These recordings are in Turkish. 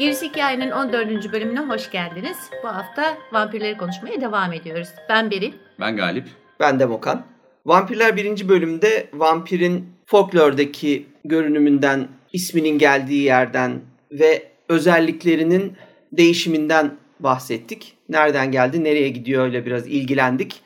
Gerisi Hikayenin 14. bölümüne hoş geldiniz. Bu hafta vampirleri konuşmaya devam ediyoruz. Ben Beril. Ben Galip. Ben de Mokan. Vampirler birinci bölümde vampirin folklordaki görünümünden, isminin geldiği yerden ve özelliklerinin değişiminden bahsettik. Nereden geldi, nereye gidiyor öyle biraz ilgilendik.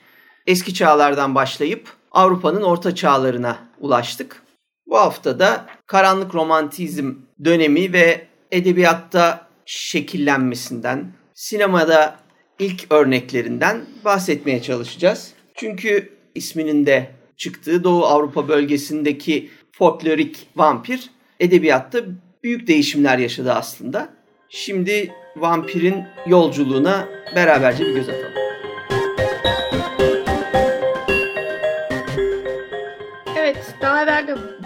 Eski çağlardan başlayıp Avrupa'nın orta çağlarına ulaştık. Bu hafta da karanlık romantizm dönemi ve edebiyatta şekillenmesinden, sinemada ilk örneklerinden bahsetmeye çalışacağız. Çünkü isminin de çıktığı Doğu Avrupa bölgesindeki folklorik vampir edebiyatta büyük değişimler yaşadı aslında. Şimdi vampirin yolculuğuna beraberce bir göz atalım.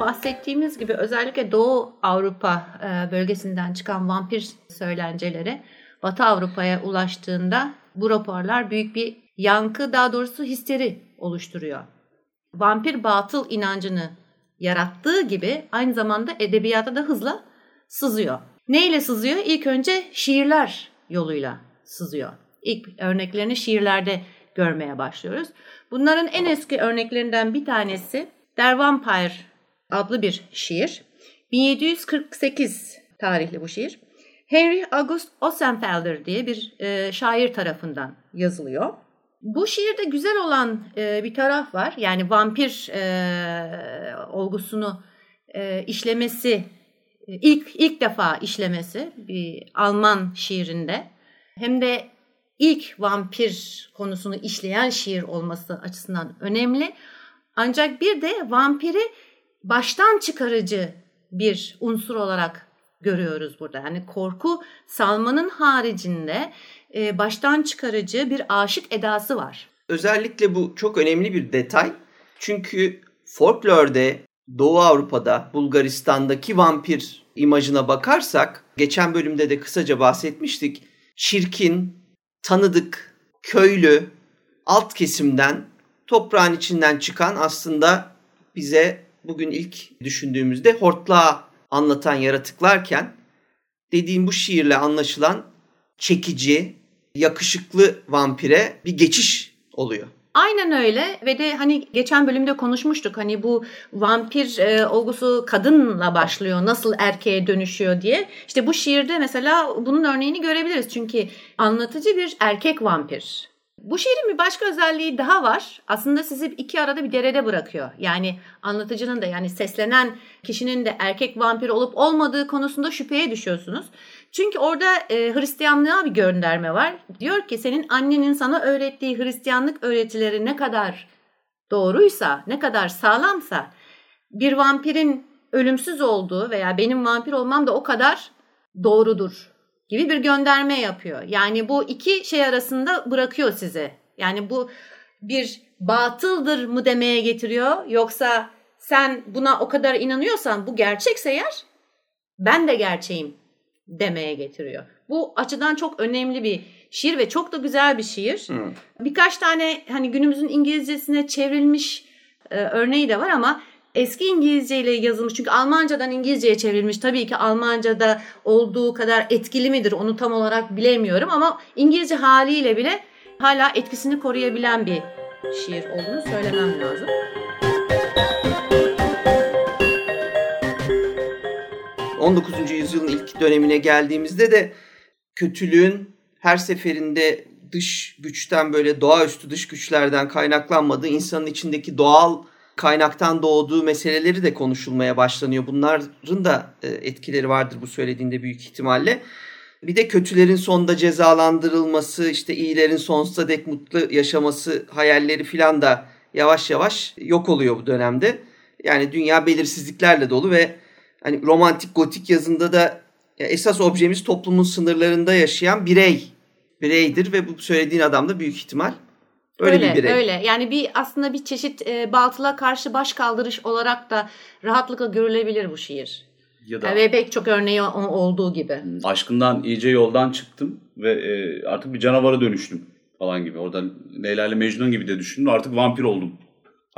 Bahsettiğimiz gibi özellikle Doğu Avrupa e, bölgesinden çıkan vampir söylenceleri Batı Avrupa'ya ulaştığında bu raporlar büyük bir yankı, daha doğrusu histeri oluşturuyor. Vampir batıl inancını yarattığı gibi aynı zamanda edebiyata da hızla sızıyor. Neyle sızıyor? İlk önce şiirler yoluyla sızıyor. İlk örneklerini şiirlerde görmeye başlıyoruz. Bunların en eski örneklerinden bir tanesi Der Vampire adlı bir şiir. 1748 tarihli bu şiir. Henry August Ossenfelder diye bir e, şair tarafından yazılıyor. Bu şiirde güzel olan e, bir taraf var. Yani vampir e, olgusunu e, işlemesi, e, ilk ilk defa işlemesi bir Alman şiirinde. Hem de ilk vampir konusunu işleyen şiir olması açısından önemli. Ancak bir de vampiri baştan çıkarıcı bir unsur olarak görüyoruz burada. Yani korku salmanın haricinde e, baştan çıkarıcı bir aşık edası var. Özellikle bu çok önemli bir detay. Çünkü folklorde Doğu Avrupa'da, Bulgaristan'daki vampir imajına bakarsak, geçen bölümde de kısaca bahsetmiştik. Çirkin, tanıdık, köylü, alt kesimden, toprağın içinden çıkan aslında bize bugün ilk düşündüğümüzde hortlağı anlatan yaratıklarken dediğim bu şiirle anlaşılan çekici, yakışıklı vampire bir geçiş oluyor. Aynen öyle ve de hani geçen bölümde konuşmuştuk hani bu vampir e, olgusu kadınla başlıyor nasıl erkeğe dönüşüyor diye. İşte bu şiirde mesela bunun örneğini görebiliriz çünkü anlatıcı bir erkek vampir. Bu şiirin bir başka özelliği daha var. Aslında sizi iki arada bir derede bırakıyor. Yani anlatıcının da yani seslenen kişinin de erkek vampir olup olmadığı konusunda şüpheye düşüyorsunuz. Çünkü orada e, Hristiyanlığa bir gönderme var. Diyor ki senin annenin sana öğrettiği Hristiyanlık öğretileri ne kadar doğruysa, ne kadar sağlamsa bir vampirin ölümsüz olduğu veya benim vampir olmam da o kadar doğrudur gibi bir gönderme yapıyor. Yani bu iki şey arasında bırakıyor sizi. Yani bu bir batıldır mı demeye getiriyor yoksa sen buna o kadar inanıyorsan bu gerçekse eğer ben de gerçeğim demeye getiriyor. Bu açıdan çok önemli bir şiir ve çok da güzel bir şiir. Hmm. Birkaç tane hani günümüzün İngilizcesine çevrilmiş e, örneği de var ama eski İngilizce ile yazılmış çünkü Almancadan İngilizceye çevrilmiş. Tabii ki Almanca'da olduğu kadar etkili midir onu tam olarak bilemiyorum ama İngilizce haliyle bile hala etkisini koruyabilen bir şiir olduğunu söylemem lazım. 19. yüzyılın ilk dönemine geldiğimizde de kötülüğün her seferinde dış güçten böyle doğaüstü dış güçlerden kaynaklanmadığı insanın içindeki doğal kaynaktan doğduğu meseleleri de konuşulmaya başlanıyor. Bunların da e, etkileri vardır bu söylediğinde büyük ihtimalle. Bir de kötülerin sonunda cezalandırılması, işte iyilerin sonsuza dek mutlu yaşaması hayalleri filan da yavaş yavaş yok oluyor bu dönemde. Yani dünya belirsizliklerle dolu ve hani romantik gotik yazında da esas objemiz toplumun sınırlarında yaşayan birey bireydir ve bu söylediğin adam da büyük ihtimal öyle, öyle bir birey. Öyle yani bir aslında bir çeşit e, batıla karşı baş kaldırış olarak da rahatlıkla görülebilir bu şiir. Ya da ve pek çok örneği olduğu gibi. Aşkından iyice yoldan çıktım ve e, artık bir canavara dönüştüm falan gibi. Orada Leyla ile Mecnun gibi de düşündüm. Artık vampir oldum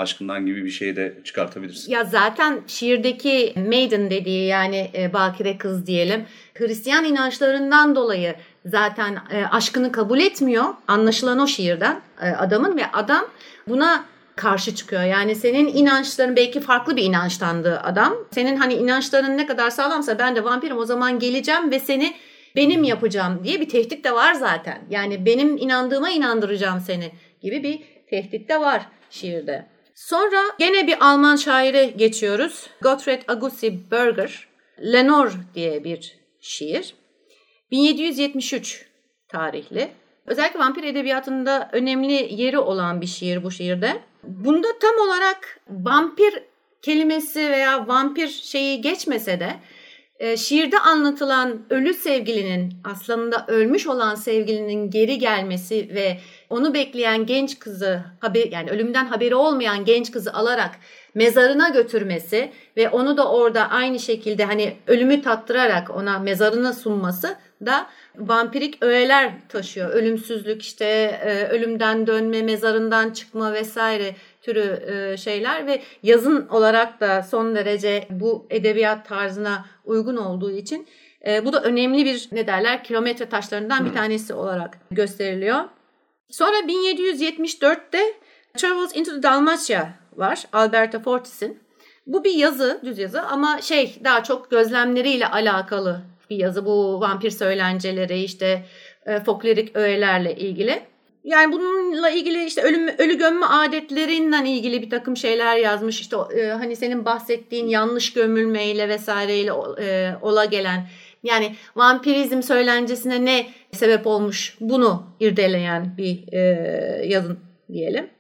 aşkından gibi bir şey de çıkartabilirsin. Ya zaten şiirdeki maiden dediği yani e, bakire kız diyelim Hristiyan inançlarından dolayı zaten e, aşkını kabul etmiyor. Anlaşılan o şiirden e, adamın ve adam buna karşı çıkıyor. Yani senin inançların belki farklı bir inançtandı adam. Senin hani inançların ne kadar sağlamsa ben de vampirim o zaman geleceğim ve seni benim yapacağım diye bir tehdit de var zaten. Yani benim inandığıma inandıracağım seni gibi bir tehdit de var şiirde. Sonra gene bir Alman şaire geçiyoruz. Gottfried Augustin Berger, Lenore diye bir şiir. 1773 tarihli. Özellikle vampir edebiyatında önemli yeri olan bir şiir bu şiirde. Bunda tam olarak vampir kelimesi veya vampir şeyi geçmese de e, şiirde anlatılan ölü sevgilinin aslında ölmüş olan sevgilinin geri gelmesi ve onu bekleyen genç kızı haber yani ölümden haberi olmayan genç kızı alarak mezarına götürmesi ve onu da orada aynı şekilde hani ölümü tattırarak ona mezarına sunması da vampirik öğeler taşıyor. Ölümsüzlük işte e, ölümden dönme, mezarından çıkma vesaire türü e, şeyler ve yazın olarak da son derece bu edebiyat tarzına uygun olduğu için e, bu da önemli bir ne derler kilometre taşlarından bir tanesi olarak gösteriliyor. Sonra 1774'te Travels into the Dalmatia var Alberta Fortis'in. Bu bir yazı, düz yazı ama şey daha çok gözlemleriyle alakalı bir yazı. Bu vampir söylenceleri işte e, folklorik öğelerle ilgili. Yani bununla ilgili işte ölüm, ölü gömme adetlerinden ilgili bir takım şeyler yazmış. İşte e, hani senin bahsettiğin yanlış gömülmeyle vesaireyle e, ola gelen yani vampirizm söylencesine ne sebep olmuş bunu irdeleyen bir e, yazın diyelim.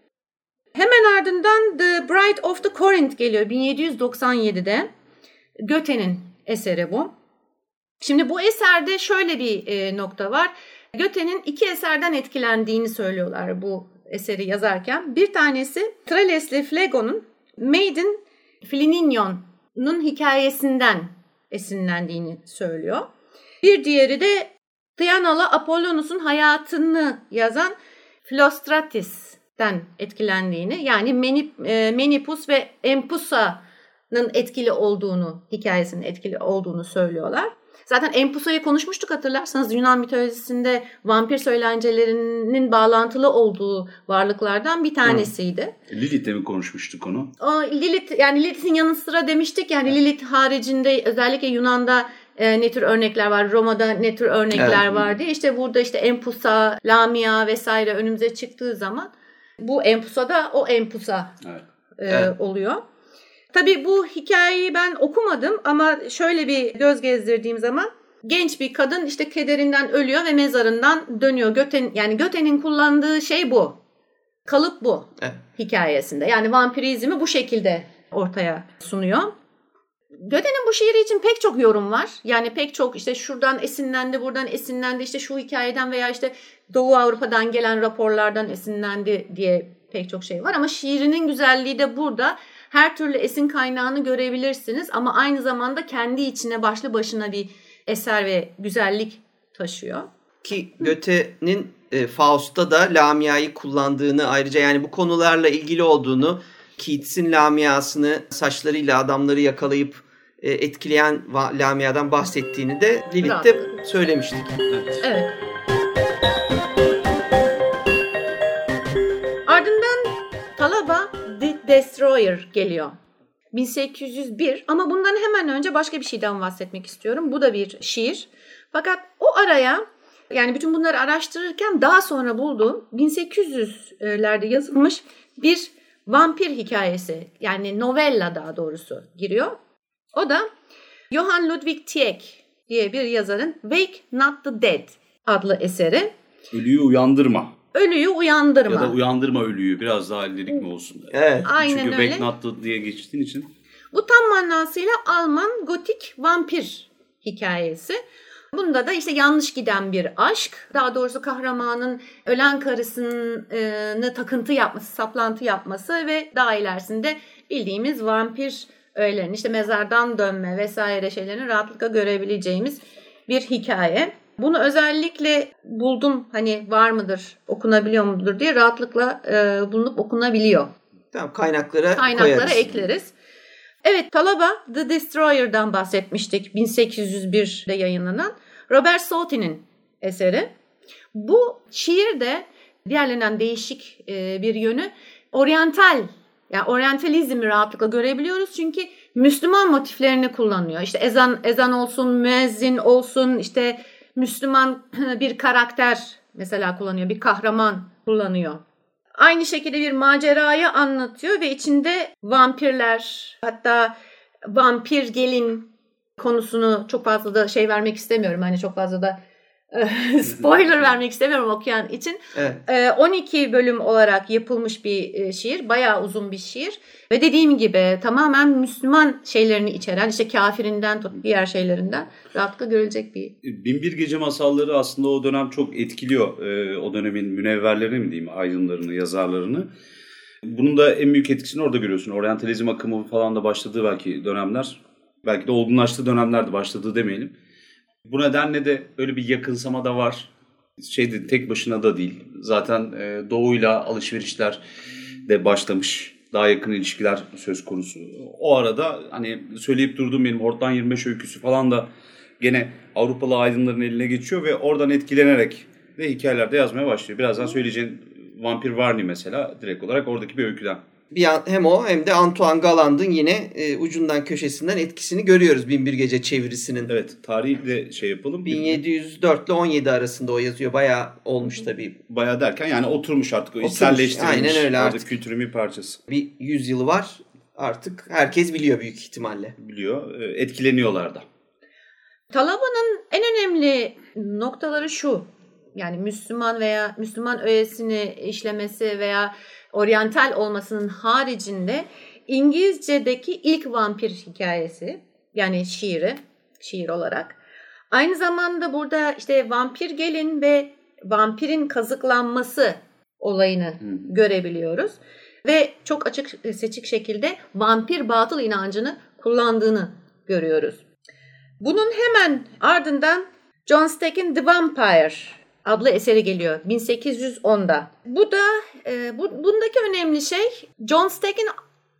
Hemen ardından The Bride of the Corinth geliyor 1797'de. Goethe'nin eseri bu. Şimdi bu eserde şöyle bir e, nokta var. Goethe'nin iki eserden etkilendiğini söylüyorlar bu eseri yazarken. Bir tanesi Trales'le Flego'nun Maiden Flinignon'un hikayesinden esinlendiğini söylüyor. Bir diğeri de Dianalı Apollonus'un hayatını yazan Philostratis'ten etkilendiğini yani Menip, e, Menipus ve Empusa'nın etkili olduğunu, hikayesinin etkili olduğunu söylüyorlar. Zaten Empusa'yı konuşmuştuk hatırlarsanız Yunan mitolojisinde vampir söylencelerinin bağlantılı olduğu varlıklardan bir tanesiydi. Lilith'le mi konuşmuştuk onu? O Lilith yani Lilith'in yanı sıra demiştik yani Lilith haricinde özellikle Yunan'da e, ne tür örnekler var, Roma'da ne tür örnekler evet. var diye. İşte burada işte Empusa, Lamia vesaire önümüze çıktığı zaman bu Empusa da o Empusa evet. E, evet. oluyor. Tabii bu hikayeyi ben okumadım ama şöyle bir göz gezdirdiğim zaman genç bir kadın işte kederinden ölüyor ve mezarından dönüyor. Göten yani Göte'nin kullandığı şey bu. Kalıp bu evet. hikayesinde. Yani vampirizmi bu şekilde ortaya sunuyor. Göte'nin bu şiiri için pek çok yorum var. Yani pek çok işte şuradan esinlendi, buradan esinlendi, işte şu hikayeden veya işte Doğu Avrupa'dan gelen raporlardan esinlendi diye pek çok şey var. Ama şiirinin güzelliği de burada her türlü esin kaynağını görebilirsiniz ama aynı zamanda kendi içine başlı başına bir eser ve güzellik taşıyor. Ki Göte'nin e, Faust'ta da Lamia'yı kullandığını ayrıca yani bu konularla ilgili olduğunu Keats'in Lamia'sını saçlarıyla adamları yakalayıp e, etkileyen Lamia'dan bahsettiğini de Lilith'te söylemiştik. Evet. evet. Ardından Talaba Destroyer geliyor. 1801 ama bundan hemen önce başka bir şeyden bahsetmek istiyorum. Bu da bir şiir. Fakat o araya yani bütün bunları araştırırken daha sonra bulduğum 1800'lerde yazılmış bir vampir hikayesi yani novella daha doğrusu giriyor. O da Johann Ludwig Tieck diye bir yazarın Wake Not the Dead adlı eseri. Ölüyü uyandırma. Ölüyü uyandırma. Ya da uyandırma ölüyü biraz daha lirik mi olsun? Evet. Aynen Çünkü öyle. Wake Not diye geçtiğin için. Bu tam manasıyla Alman gotik vampir hikayesi. Bunda da işte yanlış giden bir aşk, daha doğrusu kahramanın ölen karısını takıntı yapması, saplantı yapması ve daha ilerisinde bildiğimiz vampir öğelerin işte mezardan dönme vesaire şeylerini rahatlıkla görebileceğimiz bir hikaye. Bunu özellikle buldum hani var mıdır, okunabiliyor mudur diye rahatlıkla e, bulunup okunabiliyor Tamam kaynaklara, kaynaklara koyarız. ekleriz. Evet Talaba The Destroyer'dan bahsetmiştik 1801'de yayınlanan Robert Sauty'nin eseri. Bu şiir de diğerlerinden değişik e, bir yönü oryantal yani oryantalizmi rahatlıkla görebiliyoruz çünkü Müslüman motiflerini kullanıyor. İşte ezan ezan olsun, müezzin olsun, işte Müslüman bir karakter mesela kullanıyor, bir kahraman kullanıyor. Aynı şekilde bir macerayı anlatıyor ve içinde vampirler hatta vampir gelin konusunu çok fazla da şey vermek istemiyorum. Hani çok fazla da spoiler vermek istemiyorum okuyan için. Evet. 12 bölüm olarak yapılmış bir şiir. Bayağı uzun bir şiir. Ve dediğim gibi tamamen Müslüman şeylerini içeren işte kafirinden tut diğer şeylerinden rahatlıkla görülecek bir. Binbir Gece masalları aslında o dönem çok etkiliyor. O dönemin münevverlerini mi diyeyim aydınlarını, yazarlarını. Bunun da en büyük etkisini orada görüyorsun. Oryantalizm akımı falan da başladığı belki dönemler. Belki de olgunlaştığı dönemlerde başladığı demeyelim. Bu nedenle de öyle bir yakınsama da var. Şeydi tek başına da değil. Zaten e, doğuyla alışverişler de başlamış. Daha yakın ilişkiler söz konusu. O arada hani söyleyip durduğum benim Hortlan 25 öyküsü falan da gene Avrupalı aydınların eline geçiyor ve oradan etkilenerek de hikayelerde yazmaya başlıyor. Birazdan söyleyeceğin Vampir Varney mesela direkt olarak oradaki bir öyküden. Bir an, hem o hem de Antoine Galland'ın yine e, ucundan köşesinden etkisini görüyoruz Binbir Gece çevirisinin. Evet tarihi de şey yapalım. 1704 ile 17 arasında o yazıyor. Bayağı olmuş tabii. Bayağı derken yani oturmuş artık. O içselleştirilmiş. Aynen öyle artık. artık. kültürün bir parçası. Bir yüzyılı var. Artık herkes biliyor büyük ihtimalle. Biliyor. Etkileniyorlar da. Talaba'nın en önemli noktaları şu. Yani Müslüman veya Müslüman öğesini işlemesi veya oryantal olmasının haricinde İngilizce'deki ilk vampir hikayesi yani şiiri, şiir olarak. Aynı zamanda burada işte vampir gelin ve vampirin kazıklanması olayını hmm. görebiliyoruz. Ve çok açık seçik şekilde vampir batıl inancını kullandığını görüyoruz. Bunun hemen ardından John Steck'in The Vampire adlı eseri geliyor 1810'da. Bu da e, bu, bundaki önemli şey John Steck'in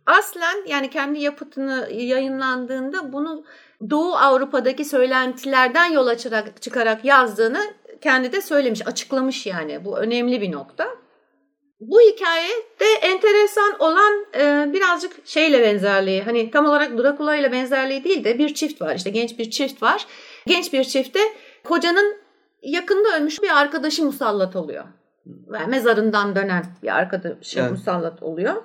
aslen yani kendi yapıtını yayınlandığında bunu Doğu Avrupa'daki söylentilerden yola çıkarak, çıkarak yazdığını kendi de söylemiş, açıklamış yani. Bu önemli bir nokta. Bu hikaye de enteresan olan e, birazcık şeyle benzerliği. Hani tam olarak Dracula ile benzerliği değil de bir çift var. İşte genç bir çift var. Genç bir çifte kocanın yakında ölmüş bir arkadaşı musallat oluyor. Yani mezarından dönen bir arkadaşı evet. musallat oluyor.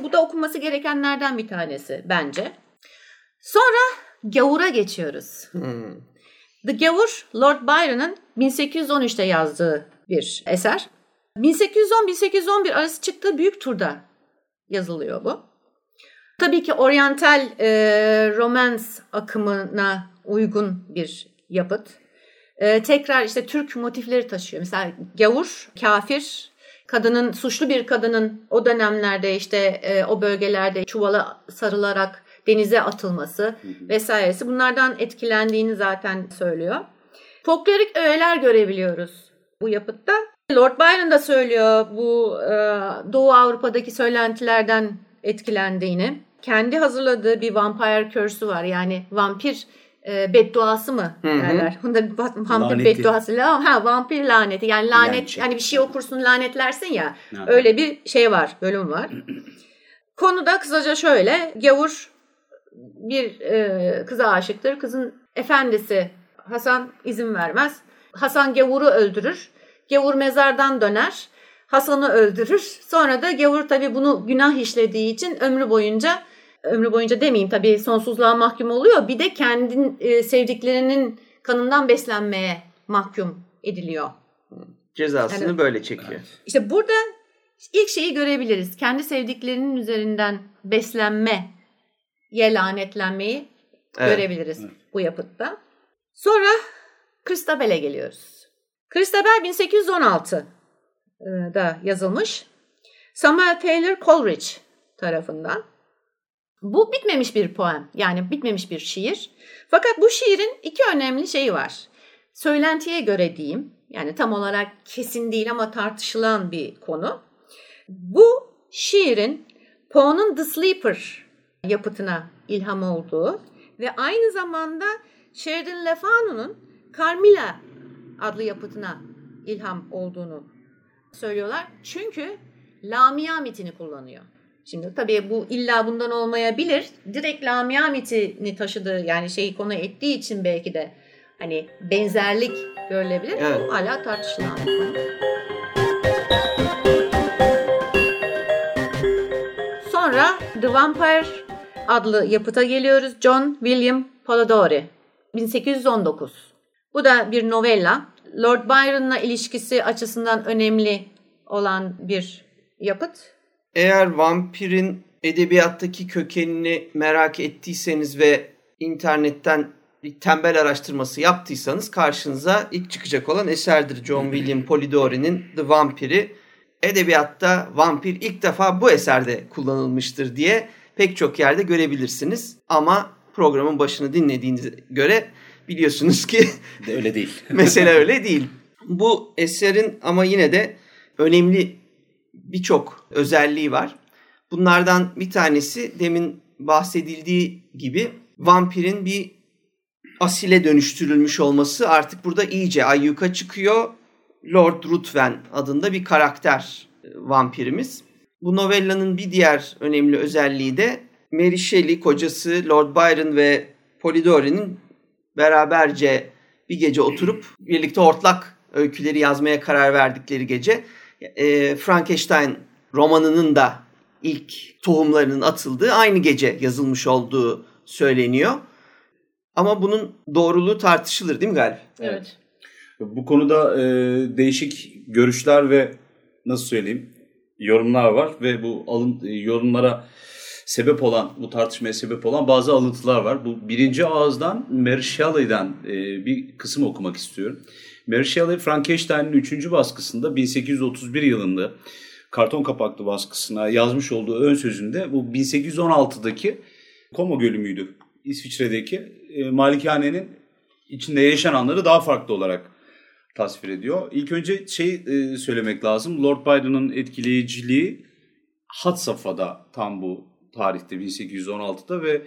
Bu da okunması gerekenlerden bir tanesi bence. Sonra Gavur'a geçiyoruz. Hmm. The Gavur, Lord Byron'ın 1813'te yazdığı bir eser. 1810-1811 arası çıktığı büyük turda yazılıyor bu. Tabii ki oryantal e, romans akımına uygun bir yapıt. E, tekrar işte Türk motifleri taşıyor. Mesela gavur, kafir, kadının suçlu bir kadının o dönemlerde işte e, o bölgelerde çuvala sarılarak denize atılması vesairesi bunlardan etkilendiğini zaten söylüyor. Folklorik öğeler görebiliyoruz bu yapıtta. Lord Byron da söylüyor bu e, Doğu Avrupa'daki söylentilerden etkilendiğini. Kendi hazırladığı bir vampire curse'ü var. Yani vampir e, bedduası mı derler. Bunda vampir laneti. bedduası. Ha vampir laneti. Yani lanet yani, hani bir şey okursun lanetlersin ya. Ha. Öyle bir şey var, bölüm var. Konu da kısaca şöyle. Gavur bir e, kıza aşıktır. Kızın efendisi Hasan izin vermez. Hasan gavuru öldürür. Gavur mezardan döner. Hasan'ı öldürür. Sonra da gavur tabii bunu günah işlediği için ömrü boyunca ömrü boyunca demeyeyim tabii sonsuzluğa mahkum oluyor. Bir de kendi e, sevdiklerinin kanından beslenmeye mahkum ediliyor. Cezasını yani, böyle çekiyor. İşte burada ilk şeyi görebiliriz. Kendi sevdiklerinin üzerinden beslenme ye lanetlenmeyi evet. görebiliriz evet. bu yapıtta. Sonra Christabel'e geliyoruz. Christabel 1816'da yazılmış. Samuel Taylor Coleridge tarafından. Bu bitmemiş bir poem yani bitmemiş bir şiir. Fakat bu şiirin iki önemli şeyi var. Söylentiye göre diyeyim yani tam olarak kesin değil ama tartışılan bir konu. Bu şiirin Poe'nun The Sleeper yapıtına ilham olduğu ve aynı zamanda Sheridan Le Fanu'nun Carmilla adlı yapıtına ilham olduğunu söylüyorlar. Çünkü Lamia mitini kullanıyor. Şimdi tabii bu illa bundan olmayabilir. Direkt Lamia mitini taşıdığı yani şeyi konu ettiği için belki de hani benzerlik görülebilir. Evet. Bu hala tartışılan bir konu. Sonra The Vampire adlı yapıta geliyoruz. John William Polidori. 1819. Bu da bir novella. Lord Byron'la ilişkisi açısından önemli olan bir yapıt. Eğer vampirin edebiyattaki kökenini merak ettiyseniz ve internetten bir tembel araştırması yaptıysanız karşınıza ilk çıkacak olan eserdir John William Polidori'nin The Vampir'i. Edebiyatta vampir ilk defa bu eserde kullanılmıştır diye pek çok yerde görebilirsiniz. Ama programın başını dinlediğinize göre biliyorsunuz ki öyle değil. Mesele öyle değil. Bu eserin ama yine de önemli birçok özelliği var. Bunlardan bir tanesi demin bahsedildiği gibi vampirin bir asile dönüştürülmüş olması artık burada iyice ayyuka çıkıyor. Lord Ruthven adında bir karakter e, vampirimiz. Bu novellanın bir diğer önemli özelliği de Mary Shelley kocası Lord Byron ve Polidori'nin beraberce bir gece oturup birlikte ortak öyküleri yazmaya karar verdikleri gece e, Frankenstein romanının da ilk tohumlarının atıldığı aynı gece yazılmış olduğu söyleniyor. Ama bunun doğruluğu tartışılır değil mi Galip? Evet. Bu konuda e, değişik görüşler ve nasıl söyleyeyim yorumlar var ve bu alın e, yorumlara sebep olan bu tartışmaya sebep olan bazı alıntılar var. Bu birinci ağızdan Mary Shelley'den e, bir kısım okumak istiyorum. Mary Shelley Frankenstein'in 3. baskısında 1831 yılında karton kapaklı baskısına yazmış olduğu ön sözünde bu 1816'daki Como Gölü müydü? İsviçre'deki e, malikanenin içinde yaşananları daha farklı olarak tasvir ediyor. İlk önce şey e, söylemek lazım. Lord Byron'ın etkileyiciliği had safhada tam bu tarihte 1816'da ve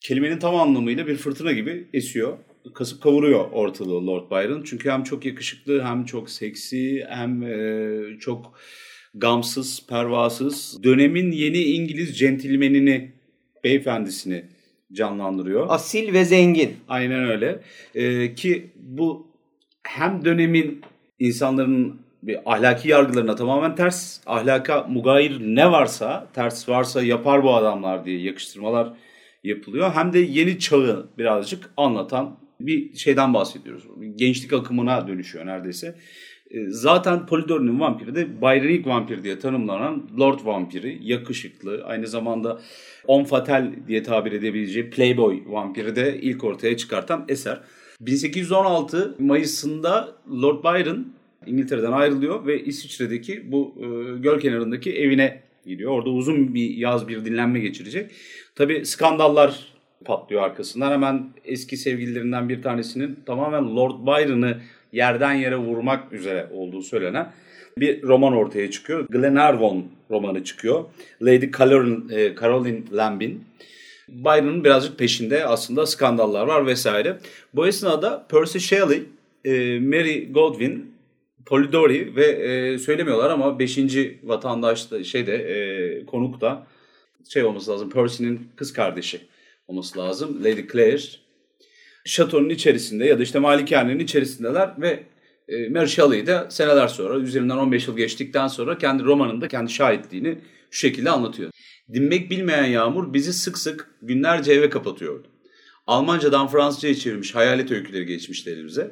kelimenin tam anlamıyla bir fırtına gibi esiyor. Kasıp kavuruyor ortalığı Lord Byron. Çünkü hem çok yakışıklı hem çok seksi hem e, çok gamsız, pervasız. Dönemin yeni İngiliz centilmenini, beyefendisini canlandırıyor. Asil ve zengin. Aynen öyle. Ee, ki bu hem dönemin insanların bir ahlaki yargılarına tamamen ters, ahlaka mugayir ne varsa, ters varsa yapar bu adamlar diye yakıştırmalar yapılıyor. Hem de yeni çağı birazcık anlatan bir şeyden bahsediyoruz. Gençlik akımına dönüşüyor neredeyse. Ee, Zaten Polidori'nin vampiri de Byronik vampir diye tanımlanan Lord vampiri. Yakışıklı, aynı zamanda on fatal diye tabir edebileceği Playboy vampiri de ilk ortaya çıkartan eser. 1816 Mayıs'ında Lord Byron İngiltere'den ayrılıyor ve İsviçre'deki bu e, göl kenarındaki evine gidiyor. Orada uzun bir yaz bir dinlenme geçirecek. Tabii skandallar patlıyor arkasından. Hemen eski sevgililerinden bir tanesinin tamamen Lord Byron'ı yerden yere vurmak üzere olduğu söylenen bir roman ortaya çıkıyor. Glenarvon romanı çıkıyor. Lady Caroline, e, Caroline Lambin. Byron'un birazcık peşinde aslında skandallar var vesaire. Bu esnada Percy Shelley, e, Mary Godwin, Polidori ve e, söylemiyorlar ama 5. vatandaş da şeyde konuk da şey olması lazım. Percy'nin kız kardeşi olması lazım. Lady Claire. Şatonun içerisinde ya da işte malikanenin içerisindeler ve e, Mary Shelley de seneler sonra üzerinden 15 yıl geçtikten sonra kendi romanında kendi şahitliğini şu şekilde anlatıyor. Dinmek bilmeyen Yağmur bizi sık sık günlerce eve kapatıyordu. Almancadan Fransızca'ya çevirmiş hayalet öyküleri geçmişti elimize.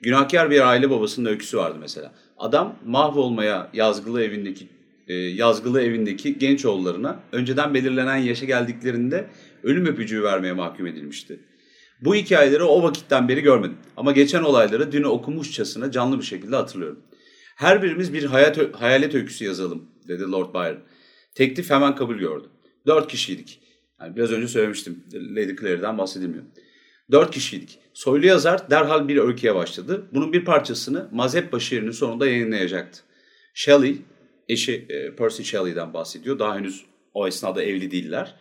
Günahkar bir aile babasının öyküsü vardı mesela. Adam mahvolmaya yazgılı evindeki e, yazgılı evindeki genç oğullarına önceden belirlenen yaşa geldiklerinde ölüm öpücüğü vermeye mahkum edilmişti. Bu hikayeleri o vakitten beri görmedim ama geçen olayları dün okumuşçasına canlı bir şekilde hatırlıyorum. Her birimiz bir hayat, hayalet öyküsü yazalım dedi Lord Byron. Teklif hemen kabul gördü. Dört kişiydik. Yani biraz önce söylemiştim. Lady Claire'den bahsedilmiyor. Dört kişiydik. Soylu yazar derhal bir öyküye başladı. Bunun bir parçasını Mazhep şiirinin sonunda yayınlayacaktı. Shelley, eşi e, Percy Shelley'den bahsediyor. Daha henüz O esnada evli değiller.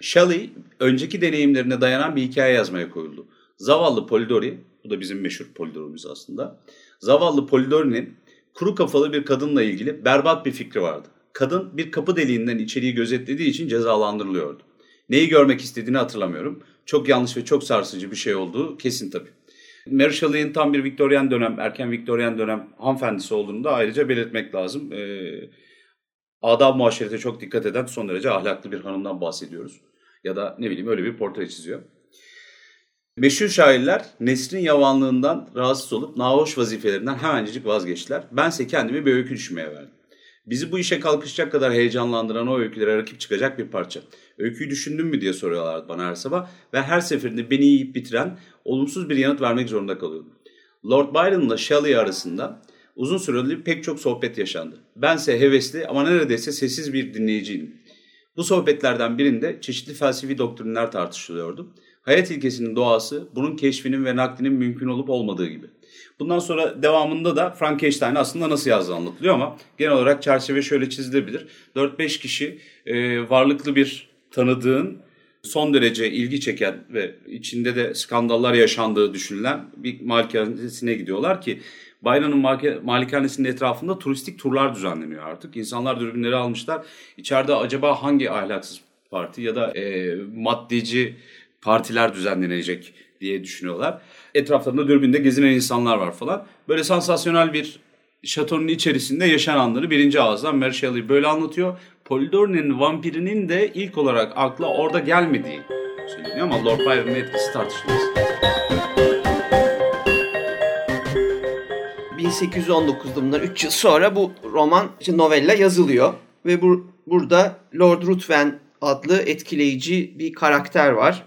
Shelley önceki deneyimlerine dayanan bir hikaye yazmaya koyuldu. Zavallı Polidori, bu da bizim meşhur Polidori'miz aslında. Zavallı Polidori'nin kuru kafalı bir kadınla ilgili berbat bir fikri vardı. Kadın bir kapı deliğinden içeriği gözetlediği için cezalandırılıyordu. Neyi görmek istediğini hatırlamıyorum. Çok yanlış ve çok sarsıcı bir şey olduğu kesin tabii. Mary Shelley'in tam bir Victorian dönem, erken Victorian dönem hanımefendisi olduğunu da ayrıca belirtmek lazım. Ee, adab muaşerete çok dikkat eden son derece ahlaklı bir hanımdan bahsediyoruz. Ya da ne bileyim öyle bir portre çiziyor. Meşhur şairler Nesrin yavanlığından rahatsız olup nahoş vazifelerinden hemencecik vazgeçtiler. Bense kendimi bir öykü düşmeye verdim. Bizi bu işe kalkışacak kadar heyecanlandıran o öykülere rakip çıkacak bir parça. Öyküyü düşündün mü diye soruyorlardı bana her sabah ve her seferinde beni yiyip bitiren olumsuz bir yanıt vermek zorunda kalıyordum. Lord Byron'la Shelley arasında uzun süreli pek çok sohbet yaşandı. Bense hevesli ama neredeyse sessiz bir dinleyiciydim. Bu sohbetlerden birinde çeşitli felsefi doktrinler tartışılıyordu. Hayat ilkesinin doğası bunun keşfinin ve naklinin mümkün olup olmadığı gibi. Bundan sonra devamında da Frankenstein aslında nasıl yazdığı anlatılıyor ama genel olarak çerçeve şöyle çizilebilir. 4-5 kişi e, varlıklı bir tanıdığın son derece ilgi çeken ve içinde de skandallar yaşandığı düşünülen bir malikanesine gidiyorlar ki Byron'ın malikanesinin etrafında turistik turlar düzenleniyor artık. İnsanlar dürbünleri almışlar. İçeride acaba hangi ahlaksız parti ya da e, maddeci partiler düzenlenecek diye düşünüyorlar. Etraflarında dürbünde gezinen insanlar var falan. Böyle sansasyonel bir şatonun içerisinde yaşananları birinci ağızdan Mary Shelley böyle anlatıyor. Polidori'nin vampirinin de ilk olarak akla orada gelmediği söyleniyor ama Lord Byron'ın etkisi tartışılmaz. 1819'da bunlar 3 yıl sonra bu roman, novella yazılıyor. Ve bu, burada Lord Ruthven adlı etkileyici bir karakter var.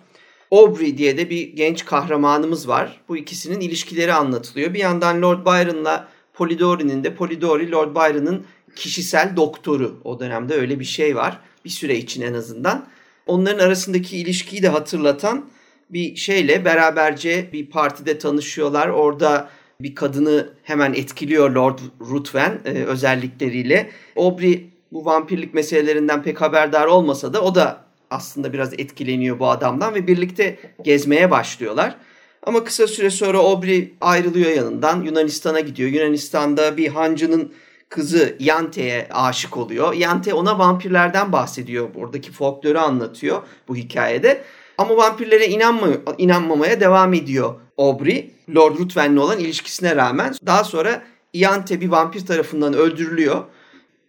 Aubrey diye de bir genç kahramanımız var. Bu ikisinin ilişkileri anlatılıyor. Bir yandan Lord Byron'la Polidori'nin de Polidori Lord Byron'ın kişisel doktoru. O dönemde öyle bir şey var. Bir süre için en azından. Onların arasındaki ilişkiyi de hatırlatan bir şeyle beraberce bir partide tanışıyorlar. Orada bir kadını hemen etkiliyor Lord Ruthven e, özellikleriyle. Aubrey bu vampirlik meselelerinden pek haberdar olmasa da o da aslında biraz etkileniyor bu adamdan ve birlikte gezmeye başlıyorlar. Ama kısa süre sonra Aubrey ayrılıyor yanından Yunanistan'a gidiyor. Yunanistan'da bir hancının kızı Yante'ye aşık oluyor. Yante ona vampirlerden bahsediyor. Buradaki folkloru anlatıyor bu hikayede. Ama vampirlere inanma, inanmamaya devam ediyor Aubrey. Lord Ruthven'le olan ilişkisine rağmen. Daha sonra Yante bir vampir tarafından öldürülüyor.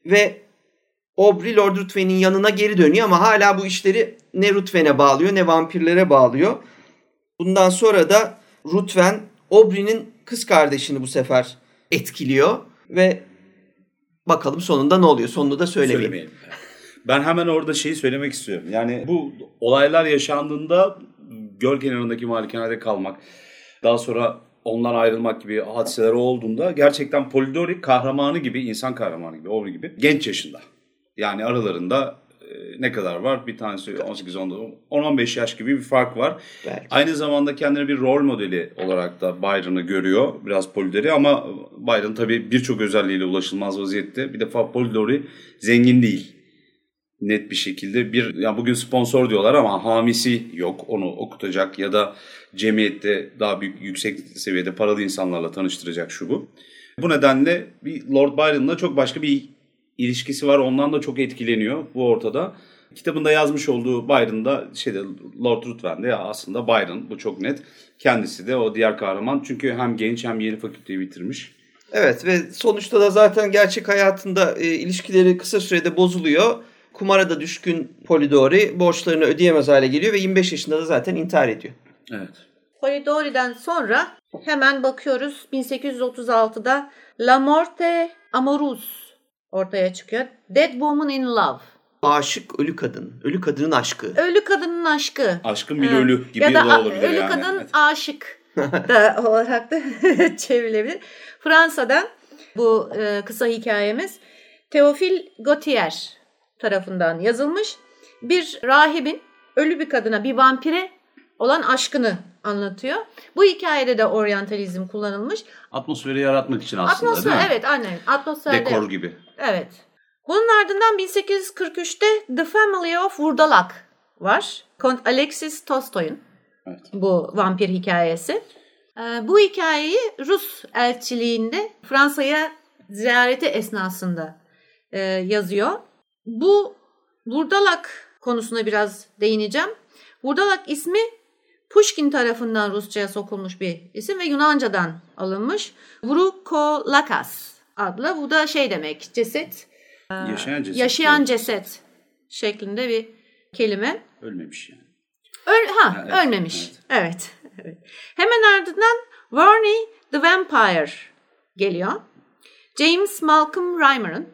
Ve Aubrey Lord Ruthven'in yanına geri dönüyor ama hala bu işleri ne Ruthven'e bağlıyor ne vampirlere bağlıyor. Bundan sonra da Ruthven Aubrey'nin kız kardeşini bu sefer etkiliyor ve bakalım sonunda ne oluyor. Sonunu da. Söylemeyelim. Ben hemen orada şeyi söylemek istiyorum. Yani bu olaylar yaşandığında göl kenarındaki malikanede kalmak, daha sonra ondan ayrılmak gibi hadiseler olduğunda gerçekten Polidori kahramanı gibi, insan kahramanı gibi, Aubrey gibi genç yaşında. Yani aralarında e, ne kadar var? Bir tanesi 18 10-15 yaş gibi bir fark var. Belki. Aynı zamanda kendini bir rol modeli olarak da Byron'ı görüyor. Biraz Polidori ama Byron tabii birçok özelliğiyle ulaşılmaz vaziyette. Bir defa Polidori zengin değil. Net bir şekilde bir ya bugün sponsor diyorlar ama hamisi yok onu okutacak ya da cemiyette daha büyük yüksek seviyede paralı insanlarla tanıştıracak şu bu. Bu nedenle bir Lord Byron'la çok başka bir ilişkisi var. Ondan da çok etkileniyor bu ortada. Kitabında yazmış olduğu Byron'da şeyde Lord Ruthven de aslında Byron bu çok net. Kendisi de o diğer kahraman çünkü hem genç hem yeni fakülteyi bitirmiş. Evet ve sonuçta da zaten gerçek hayatında e, ilişkileri kısa sürede bozuluyor. Kumara da düşkün Polidori borçlarını ödeyemez hale geliyor ve 25 yaşında da zaten intihar ediyor. Evet. Polidori'den sonra hemen bakıyoruz 1836'da La Morte Amorus ortaya çıkıyor. Dead Woman in Love. Aşık ölü kadın. Ölü kadının aşkı. Ölü kadının aşkı. Aşkın bir ha. ölü gibi ya da, da olabilir ölü yani. kadın evet. aşık da olarak da çevrilebilir. Fransa'dan bu e, kısa hikayemiz Teofil Gautier tarafından yazılmış. Bir rahibin ölü bir kadına, bir vampire olan aşkını anlatıyor. Bu hikayede de oryantalizm kullanılmış. Atmosferi yaratmak için aslında Atmosfer, değil mi? Evet aynen. Atmosferde. Dekor gibi. Evet. Bunun ardından 1843'te The Family of Vurdalak var. Kont Alexis Tolstoy'un Evet. bu vampir hikayesi. Ee, bu hikayeyi Rus elçiliğinde Fransa'ya ziyareti esnasında e, yazıyor. Bu Vurdalak konusuna biraz değineceğim. Vurdalak ismi Pushkin tarafından Rusça'ya sokulmuş bir isim ve Yunanca'dan alınmış. Vrukolakas adlı. Bu da şey demek ceset, Yaşayan ceset. yaşayan Evet. ceset şeklinde bir kelime. Ölmemiş yani. Öl ha, Ha, evet, ölmemiş. Evet. evet. Hemen ardından Varney the Vampire geliyor. James Malcolm Reimer'ın.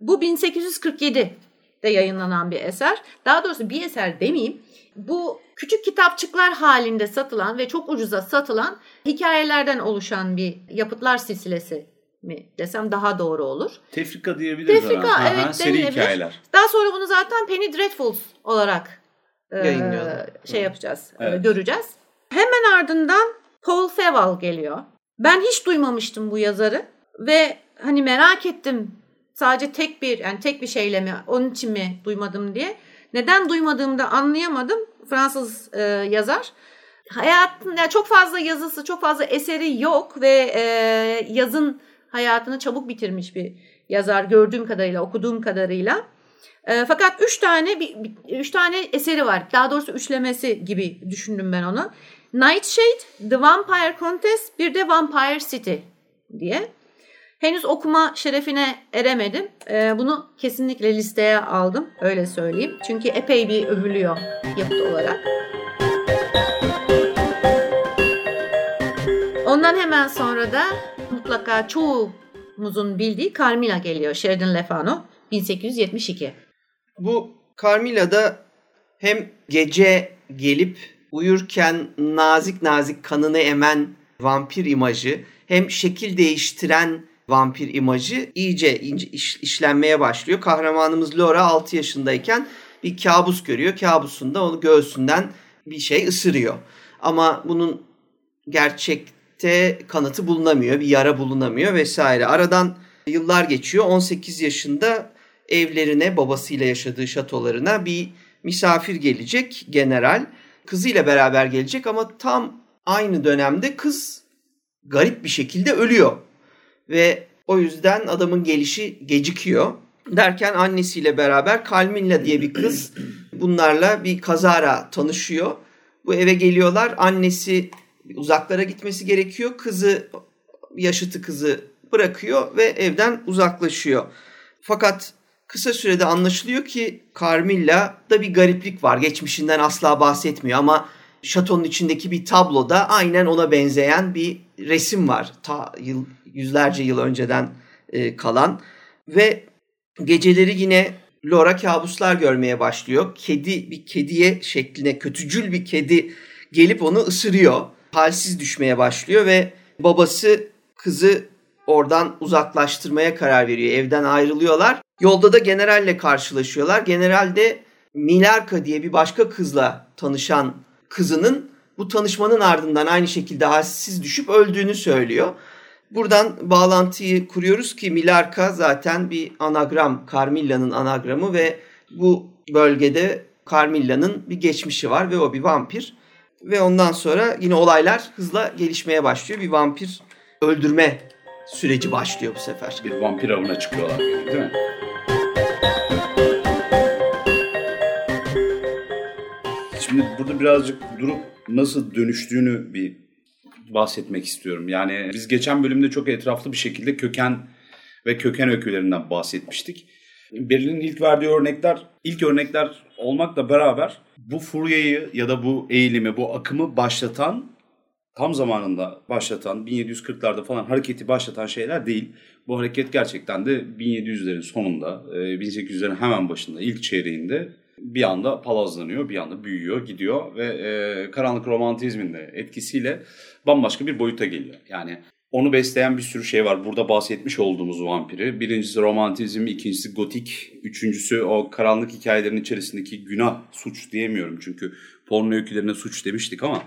Bu 1847'de yayınlanan bir eser. Daha doğrusu bir eser demeyeyim. Bu küçük kitapçıklar halinde satılan ve çok ucuza satılan hikayelerden oluşan bir yapıtlar silsilesi mi desem daha doğru olur. Tefrika diyebiliriz Tefrika, ona. evet, Seri denilebilir. hikayeler. Daha sonra bunu zaten Penny Dreadfuls olarak e, şey yapacağız, e, Evet. göreceğiz. Hemen ardından Paul Feval geliyor. Ben hiç duymamıştım bu yazarı ve hani merak ettim sadece tek bir yani tek bir şeyle mi onun için mi duymadım diye. Neden duymadığımı da anlayamadım. Fransız e, yazar. Hayatın yani çok fazla yazısı, çok fazla eseri yok ve e, yazın hayatını çabuk bitirmiş bir yazar gördüğüm kadarıyla, okuduğum kadarıyla. E, fakat üç tane bir, üç tane eseri var. Daha doğrusu üçlemesi gibi düşündüm ben onu. Nightshade, The Vampire Contest, bir de Vampire City diye. Henüz okuma şerefine eremedim. E, bunu kesinlikle listeye aldım. Öyle söyleyeyim. Çünkü epey bir övülüyor yapıt olarak. Ondan hemen sonra da mutlaka çoğumuzun bildiği Carmilla geliyor. Sheridan Le Fanu 1872. Bu Carmilla'da hem gece gelip uyurken nazik nazik kanını emen vampir imajı hem şekil değiştiren vampir imajı iyice iş- işlenmeye başlıyor. Kahramanımız Laura 6 yaşındayken bir kabus görüyor. Kabusunda onu göğsünden bir şey ısırıyor. Ama bunun gerçekte kanıtı bulunamıyor, bir yara bulunamıyor vesaire. Aradan yıllar geçiyor. 18 yaşında evlerine, babasıyla yaşadığı şatolarına bir misafir gelecek general. Kızıyla beraber gelecek ama tam aynı dönemde kız garip bir şekilde ölüyor. Ve o yüzden adamın gelişi gecikiyor. Derken annesiyle beraber Kalmilla diye bir kız bunlarla bir kazara tanışıyor. Bu eve geliyorlar. Annesi uzaklara gitmesi gerekiyor. Kızı yaşıtı kızı bırakıyor ve evden uzaklaşıyor. Fakat kısa sürede anlaşılıyor ki Carmilla'da bir gariplik var. Geçmişinden asla bahsetmiyor ama şatonun içindeki bir tabloda aynen ona benzeyen bir resim var. Ta yıl, yüzlerce yıl önceden e, kalan ve geceleri yine Laura kabuslar görmeye başlıyor. Kedi bir kediye şekline kötücül bir kedi gelip onu ısırıyor. Halsiz düşmeye başlıyor ve babası kızı oradan uzaklaştırmaya karar veriyor. Evden ayrılıyorlar. Yolda da generalle karşılaşıyorlar. General de Milarka diye bir başka kızla tanışan kızının bu tanışmanın ardından aynı şekilde halsiz düşüp öldüğünü söylüyor. Buradan bağlantıyı kuruyoruz ki Milarka zaten bir anagram, Carmilla'nın anagramı ve bu bölgede Carmilla'nın bir geçmişi var ve o bir vampir. Ve ondan sonra yine olaylar hızla gelişmeye başlıyor. Bir vampir öldürme süreci başlıyor bu sefer. Bir vampir avına çıkıyorlar değil mi? Şimdi burada birazcık durup nasıl dönüştüğünü bir bahsetmek istiyorum. Yani biz geçen bölümde çok etraflı bir şekilde köken ve köken öykülerinden bahsetmiştik. Berlin'in ilk verdiği örnekler, ilk örnekler olmakla beraber bu furyayı ya da bu eğilimi, bu akımı başlatan, tam zamanında başlatan, 1740'larda falan hareketi başlatan şeyler değil. Bu hareket gerçekten de 1700'lerin sonunda, e, 1800'lerin hemen başında, ilk çeyreğinde bir anda palazlanıyor, bir anda büyüyor, gidiyor ve e, karanlık romantizmin de etkisiyle bambaşka bir boyuta geliyor. Yani onu besleyen bir sürü şey var. Burada bahsetmiş olduğumuz vampiri. Birincisi romantizm, ikincisi gotik, üçüncüsü o karanlık hikayelerin içerisindeki günah, suç diyemiyorum. Çünkü porno öykülerine suç demiştik ama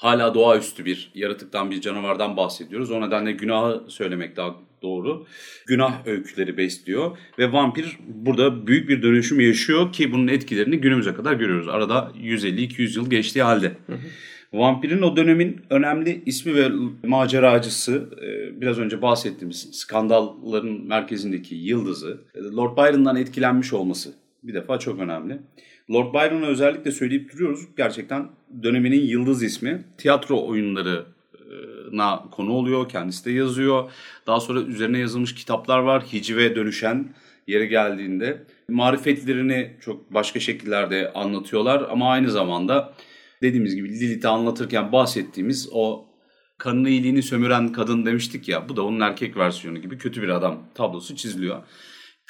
hala doğaüstü bir yaratıktan bir canavardan bahsediyoruz. O nedenle günahı söylemek daha doğru. Günah öyküleri besliyor ve vampir burada büyük bir dönüşüm yaşıyor ki bunun etkilerini günümüze kadar görüyoruz. Arada 150-200 yıl geçtiği halde. Hı hı. Vampirin o dönemin önemli ismi ve maceracısı, e, biraz önce bahsettiğimiz skandalların merkezindeki yıldızı, e, Lord Byron'dan etkilenmiş olması bir defa çok önemli. Lord Byron'ı özellikle söyleyip duruyoruz. Gerçekten döneminin yıldız ismi. Tiyatro oyunlarına konu oluyor. Kendisi de yazıyor. Daha sonra üzerine yazılmış kitaplar var. Hicive dönüşen yeri geldiğinde. Marifetlerini çok başka şekillerde anlatıyorlar. Ama aynı zamanda dediğimiz gibi Lilith'i anlatırken bahsettiğimiz o kanını iyiliğini sömüren kadın demiştik ya. Bu da onun erkek versiyonu gibi kötü bir adam tablosu çiziliyor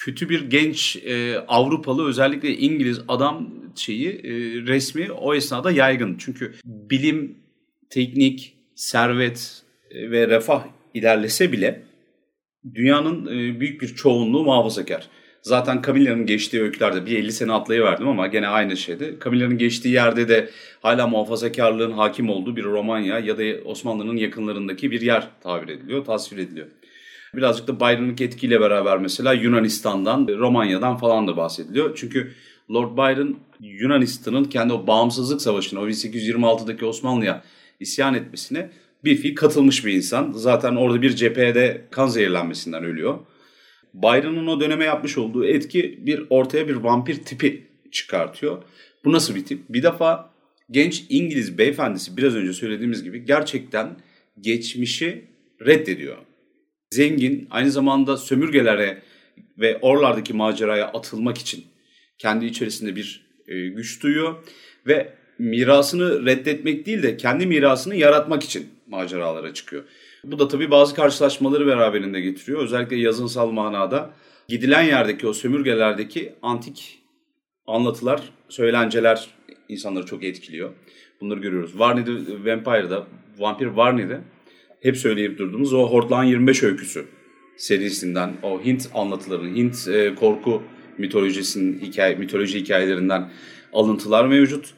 kötü bir genç e, Avrupalı özellikle İngiliz adam şeyi e, resmi o esnada yaygın. Çünkü bilim, teknik, servet e, ve refah ilerlese bile dünyanın e, büyük bir çoğunluğu muhafazakar. Zaten Camilla'nın geçtiği öykülerde bir 50 sene atlayıverdim ama gene aynı şeydi. Camilla'nın geçtiği yerde de hala muhafazakarlığın hakim olduğu bir Romanya ya da Osmanlı'nın yakınlarındaki bir yer tabir ediliyor, tasvir ediliyor. Birazcık da Byron'lık etkiyle beraber mesela Yunanistan'dan, Romanya'dan falan da bahsediliyor. Çünkü Lord Byron Yunanistan'ın kendi o bağımsızlık savaşına, o 1826'daki Osmanlı'ya isyan etmesine bir fiil katılmış bir insan. Zaten orada bir cephede kan zehirlenmesinden ölüyor. Byron'un o döneme yapmış olduğu etki bir ortaya bir vampir tipi çıkartıyor. Bu nasıl bir tip? Bir defa genç İngiliz beyefendisi biraz önce söylediğimiz gibi gerçekten geçmişi reddediyor zengin, aynı zamanda sömürgelere ve oralardaki maceraya atılmak için kendi içerisinde bir e, güç duyuyor ve mirasını reddetmek değil de kendi mirasını yaratmak için maceralara çıkıyor. Bu da tabii bazı karşılaşmaları beraberinde getiriyor. Özellikle yazınsal manada gidilen yerdeki o sömürgelerdeki antik anlatılar, söylenceler insanları çok etkiliyor. Bunları görüyoruz. Varney'de Vampire'da, Vampir Varney'de hep söyleyip durduğumuz o Hortlan 25 öyküsü serisinden o Hint anlatılarının, Hint e, korku mitolojisinin hikaye, mitoloji hikayelerinden alıntılar mevcut.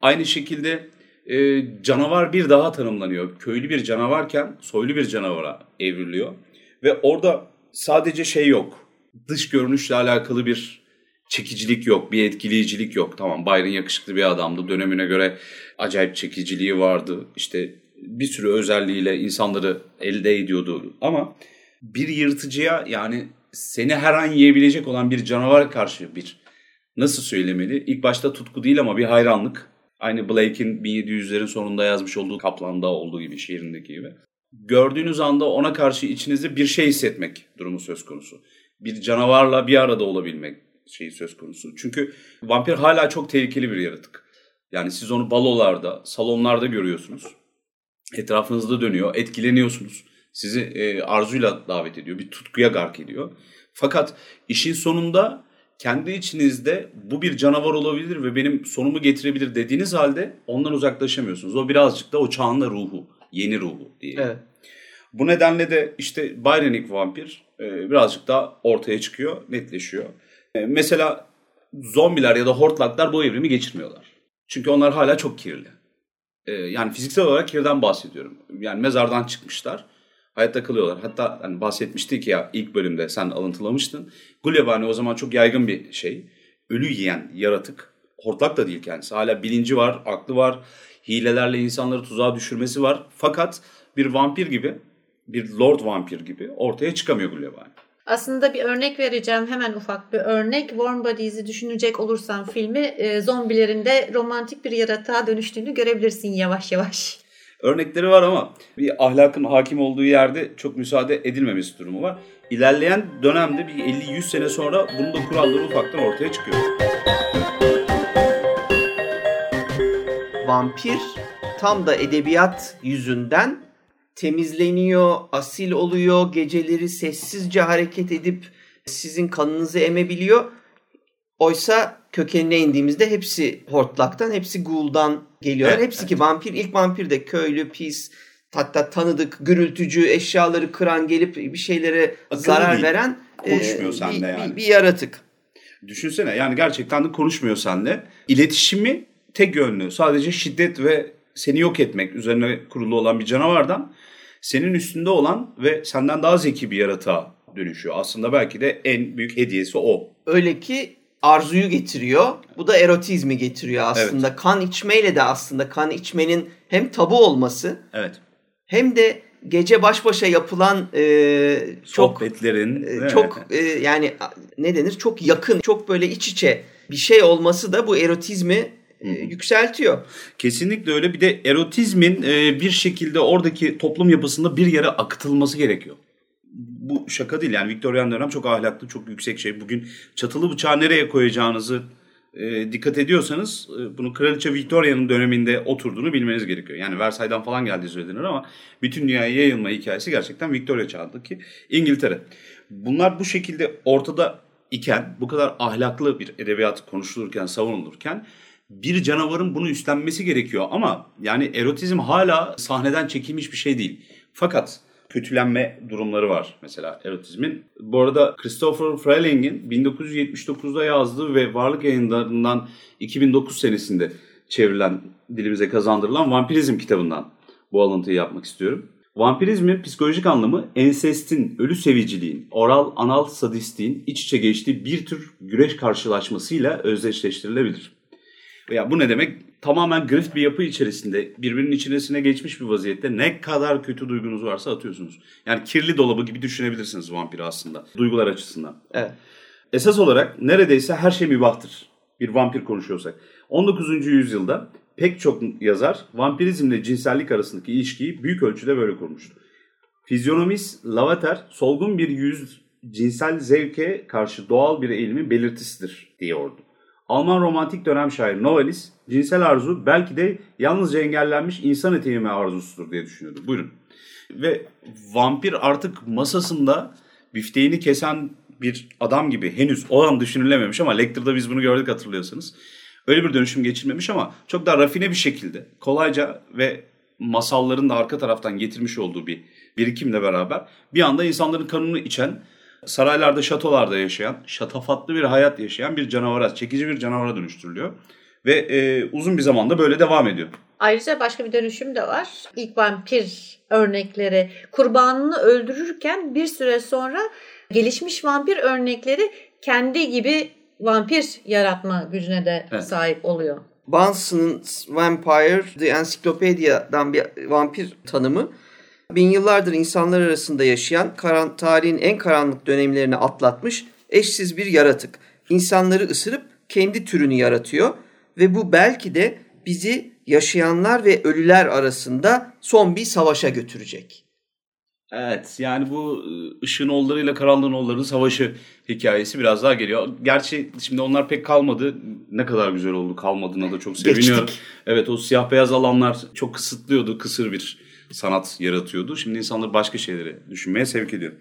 Aynı şekilde e, canavar bir daha tanımlanıyor. Köylü bir canavarken soylu bir canavara evriliyor. Ve orada sadece şey yok. Dış görünüşle alakalı bir çekicilik yok, bir etkileyicilik yok. Tamam Byron yakışıklı bir adamdı. Dönemine göre acayip çekiciliği vardı. İşte bir sürü özelliğiyle insanları elde ediyordu. Ama bir yırtıcıya yani seni her an yiyebilecek olan bir canavara karşı bir nasıl söylemeli? İlk başta tutku değil ama bir hayranlık. Aynı Blake'in 1700'lerin sonunda yazmış olduğu Kaplan'da olduğu gibi şiirindeki gibi. Gördüğünüz anda ona karşı içinizde bir şey hissetmek durumu söz konusu. Bir canavarla bir arada olabilmek şeyi söz konusu. Çünkü vampir hala çok tehlikeli bir yaratık. Yani siz onu balolarda, salonlarda görüyorsunuz etrafınızda dönüyor, etkileniyorsunuz. Sizi e, arzuyla davet ediyor, bir tutkuya gark ediyor. Fakat işin sonunda kendi içinizde bu bir canavar olabilir ve benim sonumu getirebilir dediğiniz halde ondan uzaklaşamıyorsunuz. O birazcık da o çağın ruhu, yeni ruhu diye. Evet. Bu nedenle de işte Byronik vampir e, birazcık daha ortaya çıkıyor, netleşiyor. E, mesela zombiler ya da hortlaklar bu evrimi geçirmiyorlar. Çünkü onlar hala çok kirli. Ee, yani fiziksel olarak kirden bahsediyorum. Yani mezardan çıkmışlar. Hayatta kalıyorlar. Hatta hani bahsetmiştik ya ilk bölümde sen alıntılamıştın. Gulyabani o zaman çok yaygın bir şey. Ölü yiyen yaratık. Hortlak da değil kendisi. Hala bilinci var, aklı var. Hilelerle insanları tuzağa düşürmesi var. Fakat bir vampir gibi, bir lord vampir gibi ortaya çıkamıyor Gulyabani. Aslında bir örnek vereceğim hemen ufak bir örnek. Warm Bodies'i düşünecek olursan filmi e, zombilerin de romantik bir yaratığa dönüştüğünü görebilirsin yavaş yavaş. Örnekleri var ama bir ahlakın hakim olduğu yerde çok müsaade edilmemesi durumu var. İlerleyen dönemde bir 50-100 sene sonra bunun da kuralları ufaktan ortaya çıkıyor. Vampir tam da edebiyat yüzünden temizleniyor, asil oluyor, geceleri sessizce hareket edip sizin kanınızı emebiliyor. Oysa kökenine indiğimizde hepsi hortlaktan, hepsi guldan geliyor. Evet, hepsi evet. ki vampir, ilk vampir de köylü, pis, hatta tanıdık, gürültücü, eşyaları kıran, gelip bir şeylere Akıllı zarar değil. veren konuşmuyor e, senle yani. Bir, bir yaratık. Düşünsene yani gerçekten de konuşmuyor senle. İletişimi tek yönlü. Sadece şiddet ve seni yok etmek üzerine kurulu olan bir canavardan senin üstünde olan ve senden daha zeki bir yaratığa dönüşüyor. Aslında belki de en büyük hediyesi o. Öyle ki arzuyu getiriyor. Bu da erotizmi getiriyor aslında. Evet. Kan içmeyle de aslında kan içmenin hem tabu olması evet. hem de gece baş başa yapılan e, çok sohbetlerin e, çok e, yani ne denir çok yakın çok böyle iç içe bir şey olması da bu erotizmi yükseltiyor. Kesinlikle öyle. Bir de erotizmin e, bir şekilde oradaki toplum yapısında bir yere akıtılması gerekiyor. Bu şaka değil yani Viktoryan dönem çok ahlaklı, çok yüksek şey. Bugün çatılı bıçağı nereye koyacağınızı e, dikkat ediyorsanız e, bunu Kraliçe Victoria'nın döneminde oturduğunu bilmeniz gerekiyor. Yani Versay'dan falan geldiği söylenir ama bütün dünyaya yayılma hikayesi gerçekten Victoria çağındaki İngiltere. Bunlar bu şekilde ortada iken, bu kadar ahlaklı bir edebiyat konuşulurken, savunulurken bir canavarın bunu üstlenmesi gerekiyor. Ama yani erotizm hala sahneden çekilmiş bir şey değil. Fakat kötülenme durumları var mesela erotizmin. Bu arada Christopher Freiling'in 1979'da yazdığı ve Varlık Yayınlarından 2009 senesinde çevrilen dilimize kazandırılan Vampirizm kitabından bu alıntıyı yapmak istiyorum. Vampirizmin psikolojik anlamı ensestin, ölü seviciliğin, oral anal sadistliğin iç içe geçtiği bir tür güreş karşılaşmasıyla özdeşleştirilebilir. Ya bu ne demek? Tamamen grift bir yapı içerisinde birbirinin içerisine geçmiş bir vaziyette ne kadar kötü duygunuz varsa atıyorsunuz. Yani kirli dolabı gibi düşünebilirsiniz vampiri aslında duygular açısından. Evet. Esas olarak neredeyse her şey mübahtır. Bir vampir konuşuyorsak. 19. yüzyılda pek çok yazar vampirizmle cinsellik arasındaki ilişkiyi büyük ölçüde böyle kurmuştu. Fizyonomist Lavater solgun bir yüz cinsel zevke karşı doğal bir eğilimin belirtisidir diyordu. Alman romantik dönem şair Novalis, cinsel arzu belki de yalnızca engellenmiş insan eti yeme arzusudur diye düşünüyordu. Buyurun. Ve vampir artık masasında bifteğini kesen bir adam gibi henüz o an düşünülememiş ama Lecter'da biz bunu gördük hatırlıyorsanız. Öyle bir dönüşüm geçirmemiş ama çok daha rafine bir şekilde kolayca ve masalların da arka taraftan getirmiş olduğu bir birikimle beraber bir anda insanların kanını içen saraylarda, şatolarda yaşayan, şatafatlı bir hayat yaşayan bir canavara, çekici bir canavara dönüştürülüyor. Ve e, uzun bir zamanda böyle devam ediyor. Ayrıca başka bir dönüşüm de var. İlk vampir örnekleri kurbanını öldürürken bir süre sonra gelişmiş vampir örnekleri kendi gibi vampir yaratma gücüne de evet. sahip oluyor. Banson'ın Vampire, The Encyclopedia'dan bir vampir tanımı bin yıllardır insanlar arasında yaşayan, karan, tarihin en karanlık dönemlerini atlatmış eşsiz bir yaratık. İnsanları ısırıp kendi türünü yaratıyor ve bu belki de bizi yaşayanlar ve ölüler arasında son bir savaşa götürecek. Evet yani bu ıı, ışığın oğullarıyla karanlığın oğullarının savaşı hikayesi biraz daha geliyor. Gerçi şimdi onlar pek kalmadı. Ne kadar güzel oldu kalmadığına da çok seviniyorum. Geçtik. Evet o siyah beyaz alanlar çok kısıtlıyordu kısır bir sanat yaratıyordu. Şimdi insanları başka şeyleri düşünmeye sevk ediyor.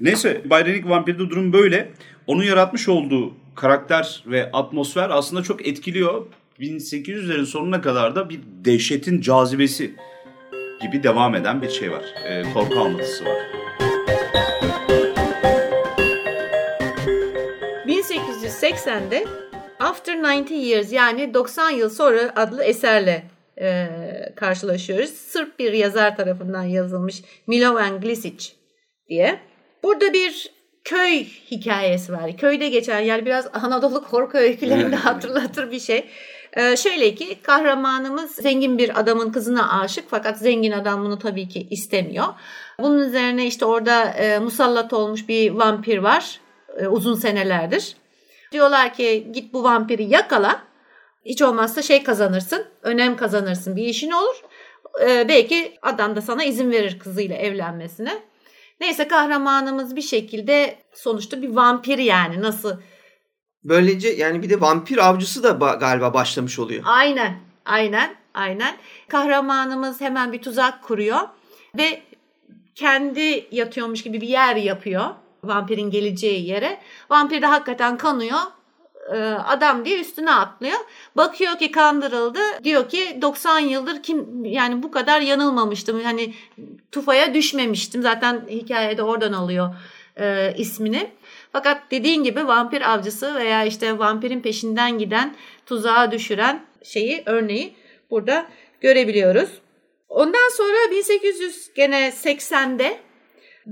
Neyse Bayrenik Vampir'de durum böyle. Onun yaratmış olduğu karakter ve atmosfer aslında çok etkiliyor. 1800'lerin sonuna kadar da bir dehşetin cazibesi gibi devam eden bir şey var. E, korku anlatısı var. 1880'de After 90 Years yani 90 yıl sonra adlı eserle e, karşılaşıyoruz. Sırp bir yazar tarafından yazılmış Milovan Glisic diye. Burada bir köy hikayesi var. Köyde geçen yani biraz Anadolu korku öykülerini hatırlatır bir şey. Ee, şöyle ki kahramanımız zengin bir adamın kızına aşık fakat zengin adam bunu tabii ki istemiyor. Bunun üzerine işte orada e, musallat olmuş bir vampir var e, uzun senelerdir. Diyorlar ki git bu vampiri yakala hiç olmazsa şey kazanırsın, önem kazanırsın, bir işin olur. Ee, belki adam da sana izin verir kızıyla evlenmesine. Neyse kahramanımız bir şekilde sonuçta bir vampir yani nasıl? Böylece yani bir de vampir avcısı da galiba başlamış oluyor. Aynen, aynen, aynen. Kahramanımız hemen bir tuzak kuruyor ve kendi yatıyormuş gibi bir yer yapıyor vampirin geleceği yere. Vampir de hakikaten kanıyor adam diye üstüne atlıyor. Bakıyor ki kandırıldı. Diyor ki 90 yıldır kim yani bu kadar yanılmamıştım. Hani tufaya düşmemiştim. Zaten hikayede oradan alıyor e, ismini. Fakat dediğin gibi vampir avcısı veya işte vampirin peşinden giden tuzağa düşüren şeyi örneği burada görebiliyoruz. Ondan sonra 1800 gene 80'de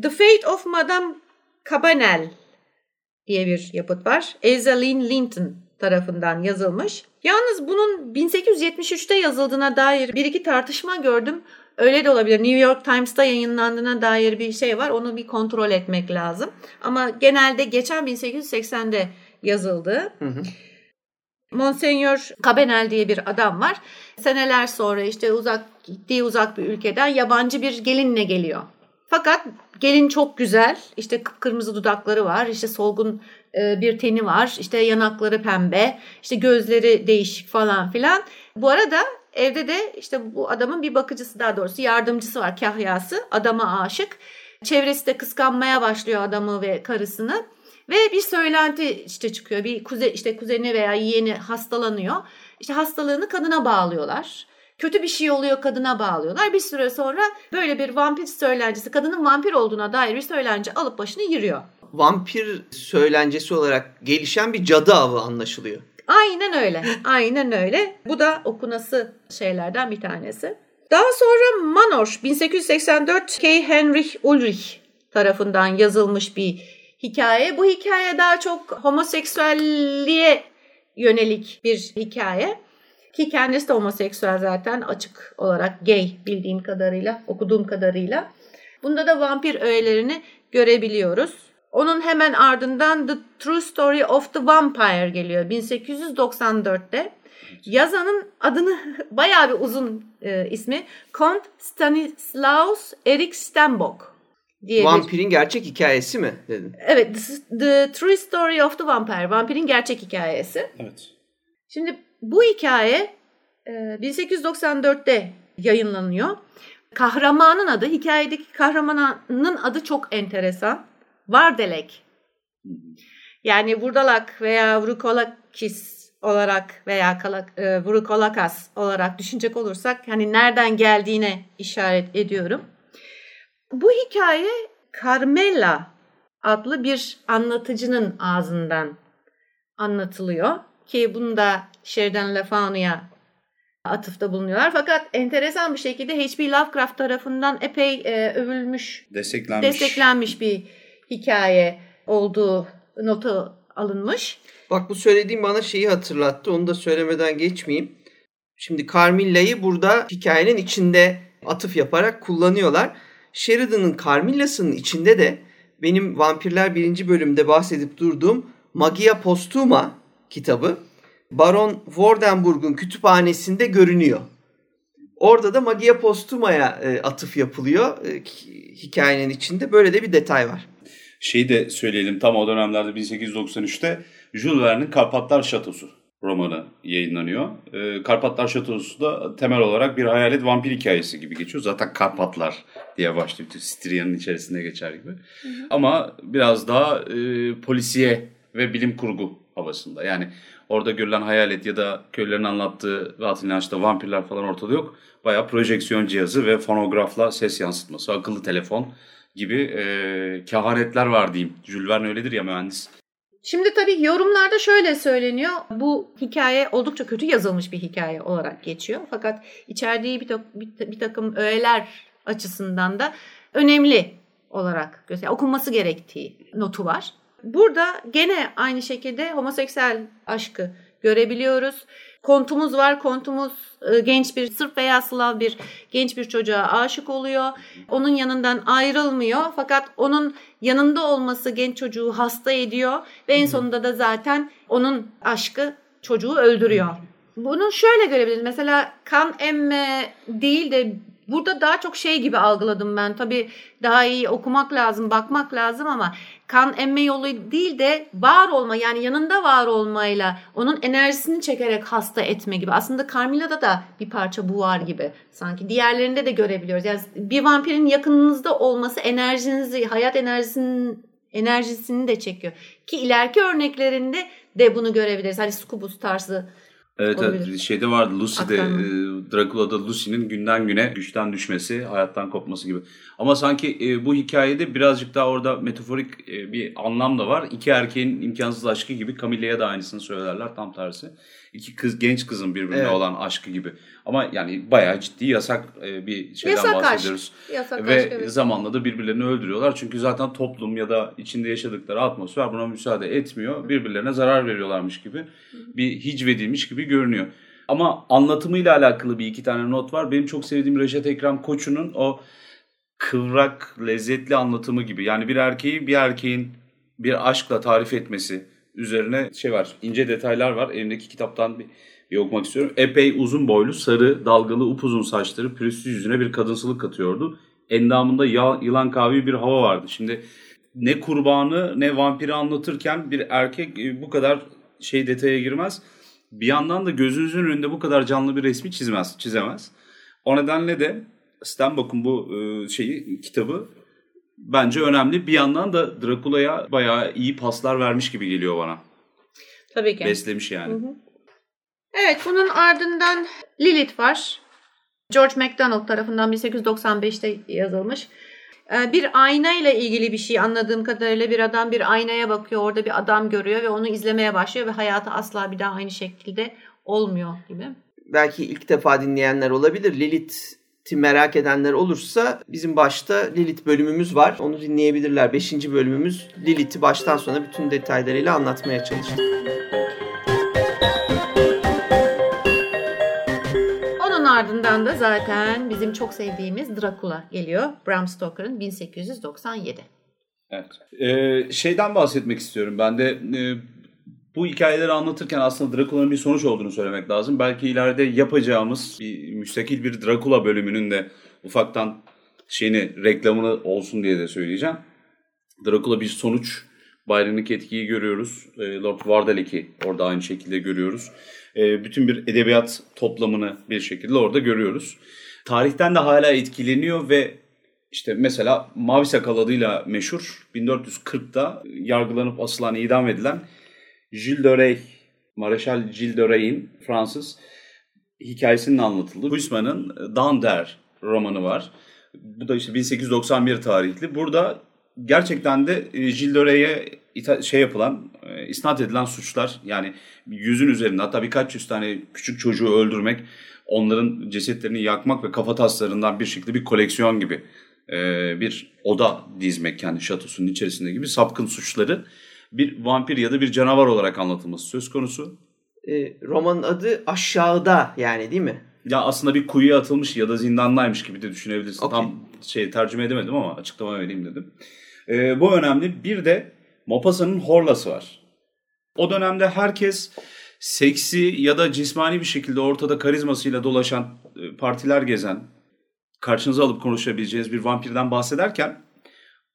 The Fate of Madame Cabanel diye bir yapıt var. Ezaline Linton tarafından yazılmış. Yalnız bunun 1873'te yazıldığına dair bir iki tartışma gördüm. Öyle de olabilir. New York Times'ta yayınlandığına dair bir şey var. Onu bir kontrol etmek lazım. Ama genelde geçen 1880'de yazıldı. Hı hı. Monsignor Cabanel diye bir adam var. Seneler sonra işte uzak gittiği uzak bir ülkeden yabancı bir gelinle geliyor. Fakat gelin çok güzel. İşte kırmızı dudakları var. İşte solgun e, bir teni var. İşte yanakları pembe. İşte gözleri değişik falan filan. Bu arada evde de işte bu adamın bir bakıcısı daha doğrusu yardımcısı var kahyası. Adama aşık. Çevresi de kıskanmaya başlıyor adamı ve karısını. Ve bir söylenti işte çıkıyor. Bir kuze, işte kuzeni veya yeğeni hastalanıyor. İşte hastalığını kadına bağlıyorlar. Kötü bir şey oluyor kadına bağlıyorlar. Bir süre sonra böyle bir vampir söylencesi, kadının vampir olduğuna dair bir söylence alıp başını yürüyor. Vampir söylencesi olarak gelişen bir cadı avı anlaşılıyor. Aynen öyle. Aynen öyle. Bu da okunası şeylerden bir tanesi. Daha sonra Manor 1884 K. Henrich Ulrich tarafından yazılmış bir hikaye. Bu hikaye daha çok homoseksüelliğe yönelik bir hikaye. Ki kendisi de homoseksüel zaten açık olarak gay bildiğim kadarıyla, okuduğum kadarıyla. Bunda da vampir öğelerini görebiliyoruz. Onun hemen ardından The True Story of the Vampire geliyor 1894'te. Yazanın adını bayağı bir uzun e, ismi Kont Stanislaus Erik Stenbock diye Vampirin bir... gerçek hikayesi mi dedin? Evet, The True Story of the Vampire. Vampirin gerçek hikayesi. Evet. Şimdi bu hikaye 1894'te e, yayınlanıyor. Kahramanın adı, hikayedeki kahramanın adı çok enteresan. Vardelek. Yani Vurdalak veya Vrukolakis olarak veya kalak, e, Vrukolakas olarak düşünecek olursak hani nereden geldiğine işaret ediyorum. Bu hikaye Carmela adlı bir anlatıcının ağzından anlatılıyor ki bunu da Sheridan Le Fanu'ya atıfta bulunuyorlar. Fakat enteresan bir şekilde H.P. Lovecraft tarafından epey e, övülmüş, desteklenmiş. desteklenmiş bir hikaye olduğu notu alınmış. Bak bu söylediğim bana şeyi hatırlattı. Onu da söylemeden geçmeyeyim. Şimdi Carmilla'yı burada hikayenin içinde atıf yaparak kullanıyorlar. Sheridan'ın Carmilla'sının içinde de benim Vampirler birinci bölümde bahsedip durduğum Magia Postuma kitabı Baron Wardenburg'un kütüphanesinde görünüyor. Orada da Magia Postuma'ya e, atıf yapılıyor e, hikayenin içinde. Böyle de bir detay var. Şeyi de söyleyelim tam o dönemlerde 1893'te Jules Verne'in Karpatlar Şatosu romanı yayınlanıyor. E, Karpatlar Şatosu da temel olarak bir hayalet vampir hikayesi gibi geçiyor. Zaten Karpatlar diye başlıyor. Stria'nın içerisinde geçer gibi. Hı hı. Ama biraz daha e, polisiye ve bilim kurgu havasında. Yani orada görülen hayalet ya da köylerin anlattığı rahat inançta vampirler falan ortada yok. Bayağı projeksiyon cihazı ve fonografla ses yansıtması, akıllı telefon gibi e, kehanetler var diyeyim. Jules Verne öyledir ya mühendis. Şimdi tabii yorumlarda şöyle söyleniyor. Bu hikaye oldukça kötü yazılmış bir hikaye olarak geçiyor. Fakat içerdiği bir, bir, bir takım öğeler açısından da önemli olarak gösteriyor. Okunması gerektiği notu var. Burada gene aynı şekilde homoseksüel aşkı görebiliyoruz. Kontumuz var. Kontumuz e, genç bir Sırp veya Slav bir genç bir çocuğa aşık oluyor. Onun yanından ayrılmıyor. Fakat onun yanında olması genç çocuğu hasta ediyor ve en sonunda da zaten onun aşkı çocuğu öldürüyor. Bunu şöyle görebiliriz. Mesela kan emme değil de Burada daha çok şey gibi algıladım ben. Tabii daha iyi okumak lazım, bakmak lazım ama kan emme yolu değil de var olma yani yanında var olmayla onun enerjisini çekerek hasta etme gibi. Aslında Carmilla'da da bir parça bu var gibi sanki. Diğerlerinde de görebiliyoruz. Yani bir vampirin yakınınızda olması enerjinizi, hayat enerjisinin enerjisini de çekiyor. Ki ileriki örneklerinde de bunu görebiliriz. Hani Scubus tarzı Evet, evet şeyde vardı Lucy'de Aktarma. e, Dracula'da Lucy'nin günden güne güçten düşmesi, hayattan kopması gibi. Ama sanki e, bu hikayede birazcık daha orada metaforik e, bir anlam da var. İki erkeğin imkansız aşkı gibi Camille'ye de aynısını söylerler tam tersi. İki kız genç kızın birbirine Evet. olan aşkı gibi. Ama yani bayağı ciddi yasak e, bir şeyden Yasak aşk. bahsediyoruz. Yasak Ve aşk, evet. zamanla da birbirlerini öldürüyorlar. Çünkü zaten toplum ya da içinde yaşadıkları atmosfer buna müsaade etmiyor. Birbirlerine zarar veriyorlarmış gibi bir hicvedilmiş gibi görünüyor. Ama anlatımıyla alakalı bir iki tane not var. Benim çok sevdiğim Reşat Ekrem Koçu'nun o kıvrak, lezzetli anlatımı gibi. Yani bir erkeği bir erkeğin bir aşkla tarif etmesi üzerine şey var. ince detaylar var. Elimdeki kitaptan bir, bir okumak istiyorum. Epey uzun boylu, sarı, dalgalı, upuzun saçları pürüzsüz yüzüne bir kadınsılık katıyordu. Endamında yılan kavi bir hava vardı. Şimdi ne kurbanı ne vampiri anlatırken bir erkek e, bu kadar şey detaya girmez. Bir yandan da gözünüzün önünde bu kadar canlı bir resmi çizmez, çizemez. O nedenle de Stenbock'un bu e, şeyi kitabı bence önemli. Bir yandan da Drakula'ya bayağı iyi paslar vermiş gibi geliyor bana. Tabii ki. Beslemiş yani. Evet bunun ardından Lilith var. George MacDonald tarafından 1895'te yazılmış. Ee, Bir ayna ile ilgili bir şey anladığım kadarıyla bir adam bir aynaya bakıyor. Orada bir adam görüyor ve onu izlemeye başlıyor ve hayatı asla bir daha aynı şekilde olmuyor gibi. Belki ilk defa dinleyenler olabilir. Lilith'i merak edenler olursa bizim başta Lilith bölümümüz var. Onu dinleyebilirler. Beşinci bölümümüz Lilith'i baştan sona bütün detaylarıyla anlatmaya çalıştık. Onun ardından da zaten bizim çok sevdiğimiz Dracula geliyor. Bram Stoker'ın 1897. Evet. Ee, şeyden bahsetmek istiyorum. Ben de e, bu hikayeleri anlatırken aslında Drakula'nın bir sonuç olduğunu söylemek lazım. Belki ileride yapacağımız bir müstakil bir Drakula bölümünün de ufaktan şeyini reklamını olsun diye de söyleyeceğim. Drakula bir sonuç. Byron'daki etkiyi görüyoruz. E, Lord Vardalik'i orada aynı şekilde görüyoruz. E, bütün bir edebiyat toplamını bir şekilde orada görüyoruz. Tarihten de hala etkileniyor ve işte mesela Mavi Sakal adıyla meşhur 1440'da yargılanıp asılan idam edilen Gilles de Rais, Mareşal Gilles de Rais'in Fransız hikayesinin anlatıldığı Huysman'ın Dander romanı var. Bu da işte 1891 tarihli. Burada gerçekten de e, Gilles de ita- şey yapılan, e, isnat edilen suçlar yani yüzün üzerinde hatta birkaç yüz tane küçük çocuğu öldürmek, onların cesetlerini yakmak ve kafa taslarından bir şekilde bir koleksiyon gibi e, bir oda dizmek kendi şatosunun içerisinde gibi sapkın suçları bir vampir ya da bir canavar olarak anlatılması söz konusu. E, romanın adı Aşağıda yani değil mi? Ya aslında bir kuyuya atılmış ya da zindandaymış gibi de düşünebilirsin. Okey. Tam şey tercüme edemedim ama açıklama vereyim dedim. Ee, bu önemli. Bir de Mopasa'nın Horlası var. O dönemde herkes seksi ya da cismani bir şekilde ortada karizmasıyla dolaşan e, partiler gezen, karşınıza alıp konuşabileceğiniz bir vampirden bahsederken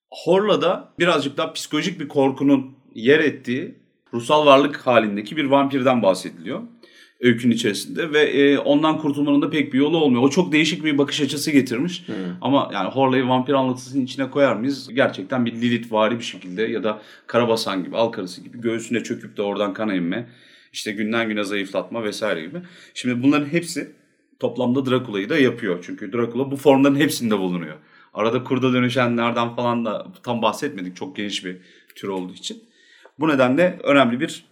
Horla'da birazcık daha psikolojik bir korkunun yer ettiği ruhsal varlık halindeki bir vampirden bahsediliyor öykünün içerisinde ve e, ondan kurtulmanın da pek bir yolu olmuyor. O çok değişik bir bakış açısı getirmiş. Ama yani Horla'yı vampir anlatısının içine koyar mıyız? Gerçekten bir Lilith vari bir şekilde ya da Karabasan gibi, al karısı gibi göğsüne çöküp de oradan kan emme, işte günden güne zayıflatma vesaire gibi. Şimdi bunların hepsi toplamda Drakula'yı da yapıyor. Çünkü Drakula bu formların hepsinde bulunuyor. Arada kurda dönüşenlerden falan da tam bahsetmedik. Çok geniş bir tür olduğu için. Bu nedenle önemli bir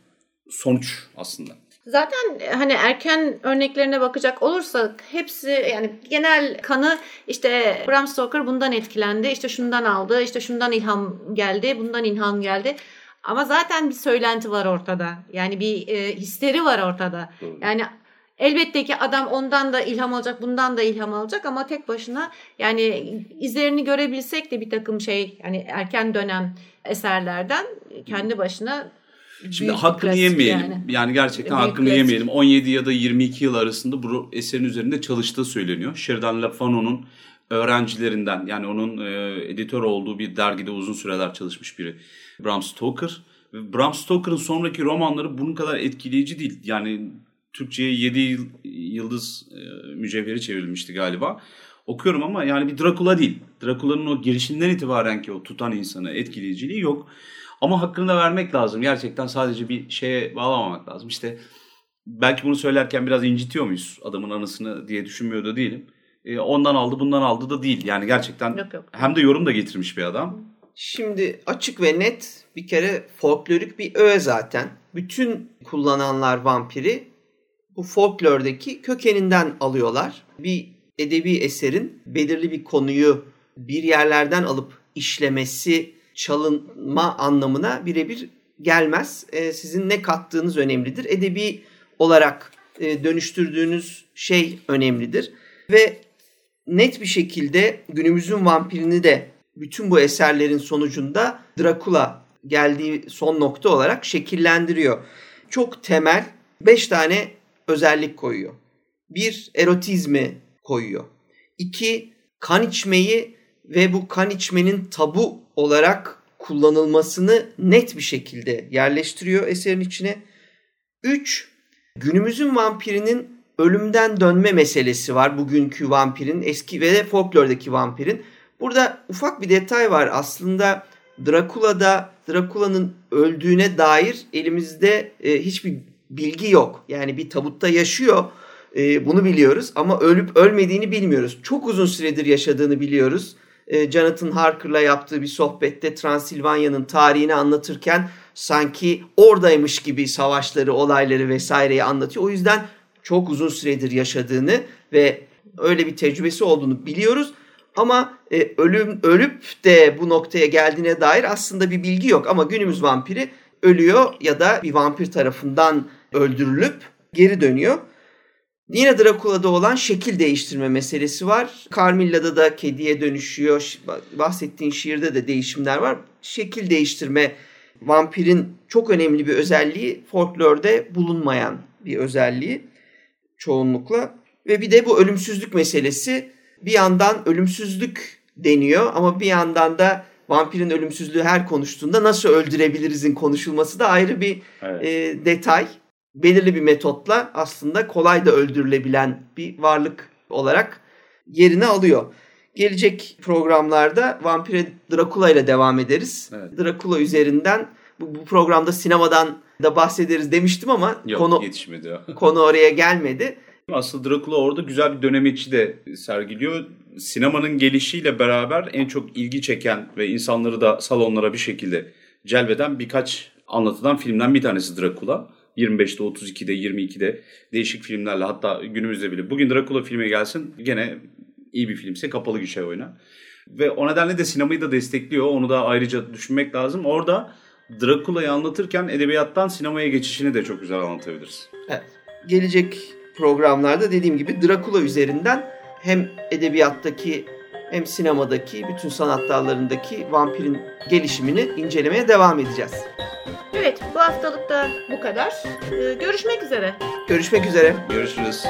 sonuç aslında. Zaten hani erken örneklerine bakacak olursak hepsi yani genel kanı işte Bram Stoker bundan etkilendi, işte şundan aldı, işte şundan ilham geldi, bundan ilham geldi. Ama zaten bir söylenti var ortada. Yani bir e, histeri var ortada. Yani elbette ki adam ondan da ilham alacak, bundan da ilham alacak ama tek başına yani izlerini görebilsek de bir takım şey yani erken dönem eserlerden kendi başına Şimdi büyük hakkını yemeyelim. yani. Yani, gerçekten Büyük hakkını klasik. yemeyelim. 17 ya da 22 yıl arasında bu eserin üzerinde çalıştığı söyleniyor. Sheridan LaFano'nun öğrencilerinden yani onun e, editör olduğu bir dergide uzun süreler çalışmış biri. Bram Stoker. Ve Bram Stoker'ın sonraki romanları bunun kadar etkileyici değil. Yani Türkçe'ye 7 yıldız e, mücevheri çevrilmişti galiba. Okuyorum ama yani bir Drakula değil. Drakula'nın o girişinden itibaren ki o tutan insanı etkileyiciliği yok. Ama hakkını da vermek lazım. Gerçekten sadece bir şeye bağlamamak lazım. İşte belki bunu söylerken biraz incitiyor muyuz adamın anısını diye düşünmüyor da değilim. E, ondan aldı bundan aldı da değil. Yani gerçekten Yok, yok. hem de yorum da getirmiş bir adam. Şimdi açık ve net bir kere folklorik bir öğe zaten. Bütün kullananlar vampiri bu folklordaki kökeninden alıyorlar. Bir edebi eserin belirli bir konuyu bir yerlerden alıp işlemesi, çalınma anlamına birebir gelmez. E, sizin ne kattığınız önemlidir. Edebi olarak e, dönüştürdüğünüz şey önemlidir. Ve net bir şekilde günümüzün vampirini de bütün bu eserlerin sonucunda Dracula geldiği son nokta olarak şekillendiriyor. Çok temel 5 tane özellik koyuyor. Bir, erotizmi koyuyor. İki, kan içmeyi ve bu kan içmenin tabu olarak kullanılmasını net bir şekilde yerleştiriyor eserin içine. Üç, günümüzün vampirinin ölümden dönme meselesi var. Bugünkü vampirin, eski ve de folklordaki vampirin. Burada ufak bir detay var. Aslında Drakula'da Drakula'nın öldüğüne dair elimizde e, hiçbir bilgi yok. Yani bir tabutta yaşıyor. E, bunu biliyoruz ama ölüp ölmediğini bilmiyoruz. Çok uzun süredir yaşadığını biliyoruz. E, Jonathan Harker'la yaptığı bir sohbette Transilvanya'nın tarihini anlatırken sanki oradaymış gibi savaşları, olayları vesaireyi anlatıyor. O yüzden çok uzun süredir yaşadığını ve öyle bir tecrübesi olduğunu biliyoruz. Ama e, ölüm ölüp de bu noktaya geldiğine dair aslında bir bilgi yok. Ama günümüz vampiri ölüyor ya da bir vampir tarafından öldürülüp geri dönüyor. Yine Dracula'da olan şekil değiştirme meselesi var. Carmilla'da da kediye dönüşüyor. Bahsettiğin şiirde de değişimler var. Şekil değiştirme vampirin çok önemli bir özelliği folklorda bulunmayan bir özelliği çoğunlukla. Ve bir de bu ölümsüzlük meselesi bir yandan ölümsüzlük deniyor ama bir yandan da vampirin ölümsüzlüğü her konuştuğunda nasıl öldürebilirizin konuşulması da ayrı bir evet. e, detay. Belirli bir metotla aslında kolay da öldürülebilen bir varlık olarak yerini alıyor. Gelecek programlarda Vampire Dracula ile devam ederiz. Evet. Dracula üzerinden bu, bu programda sinemadan da bahsederiz demiştim ama Yok, konu yetişmedi. konu oraya gelmedi. Aslında Dracula orada güzel bir dönemeçi de sergiliyor. Sinemanın gelişiyle beraber en çok ilgi çeken ve insanları da salonlara bir şekilde celbeden birkaç anlatılan filmden bir tanesi Dracula. 25'te, 32'de, 22'de değişik filmlerle hatta günümüzde bile. Bugün Dracula filme gelsin gene iyi bir filmse kapalı gişe oyna. Ve o nedenle de sinemayı da destekliyor. Onu da ayrıca düşünmek lazım. Orada Dracula'yı anlatırken edebiyattan sinemaya geçişini de çok güzel anlatabiliriz. Evet. Gelecek programlarda dediğim gibi Dracula üzerinden hem edebiyattaki hem sinemadaki bütün sanat dallarındaki vampirin gelişimini incelemeye devam edeceğiz. Evet bu haftalık da bu kadar. Ee, görüşmek üzere. Görüşmek üzere. Görüşürüz.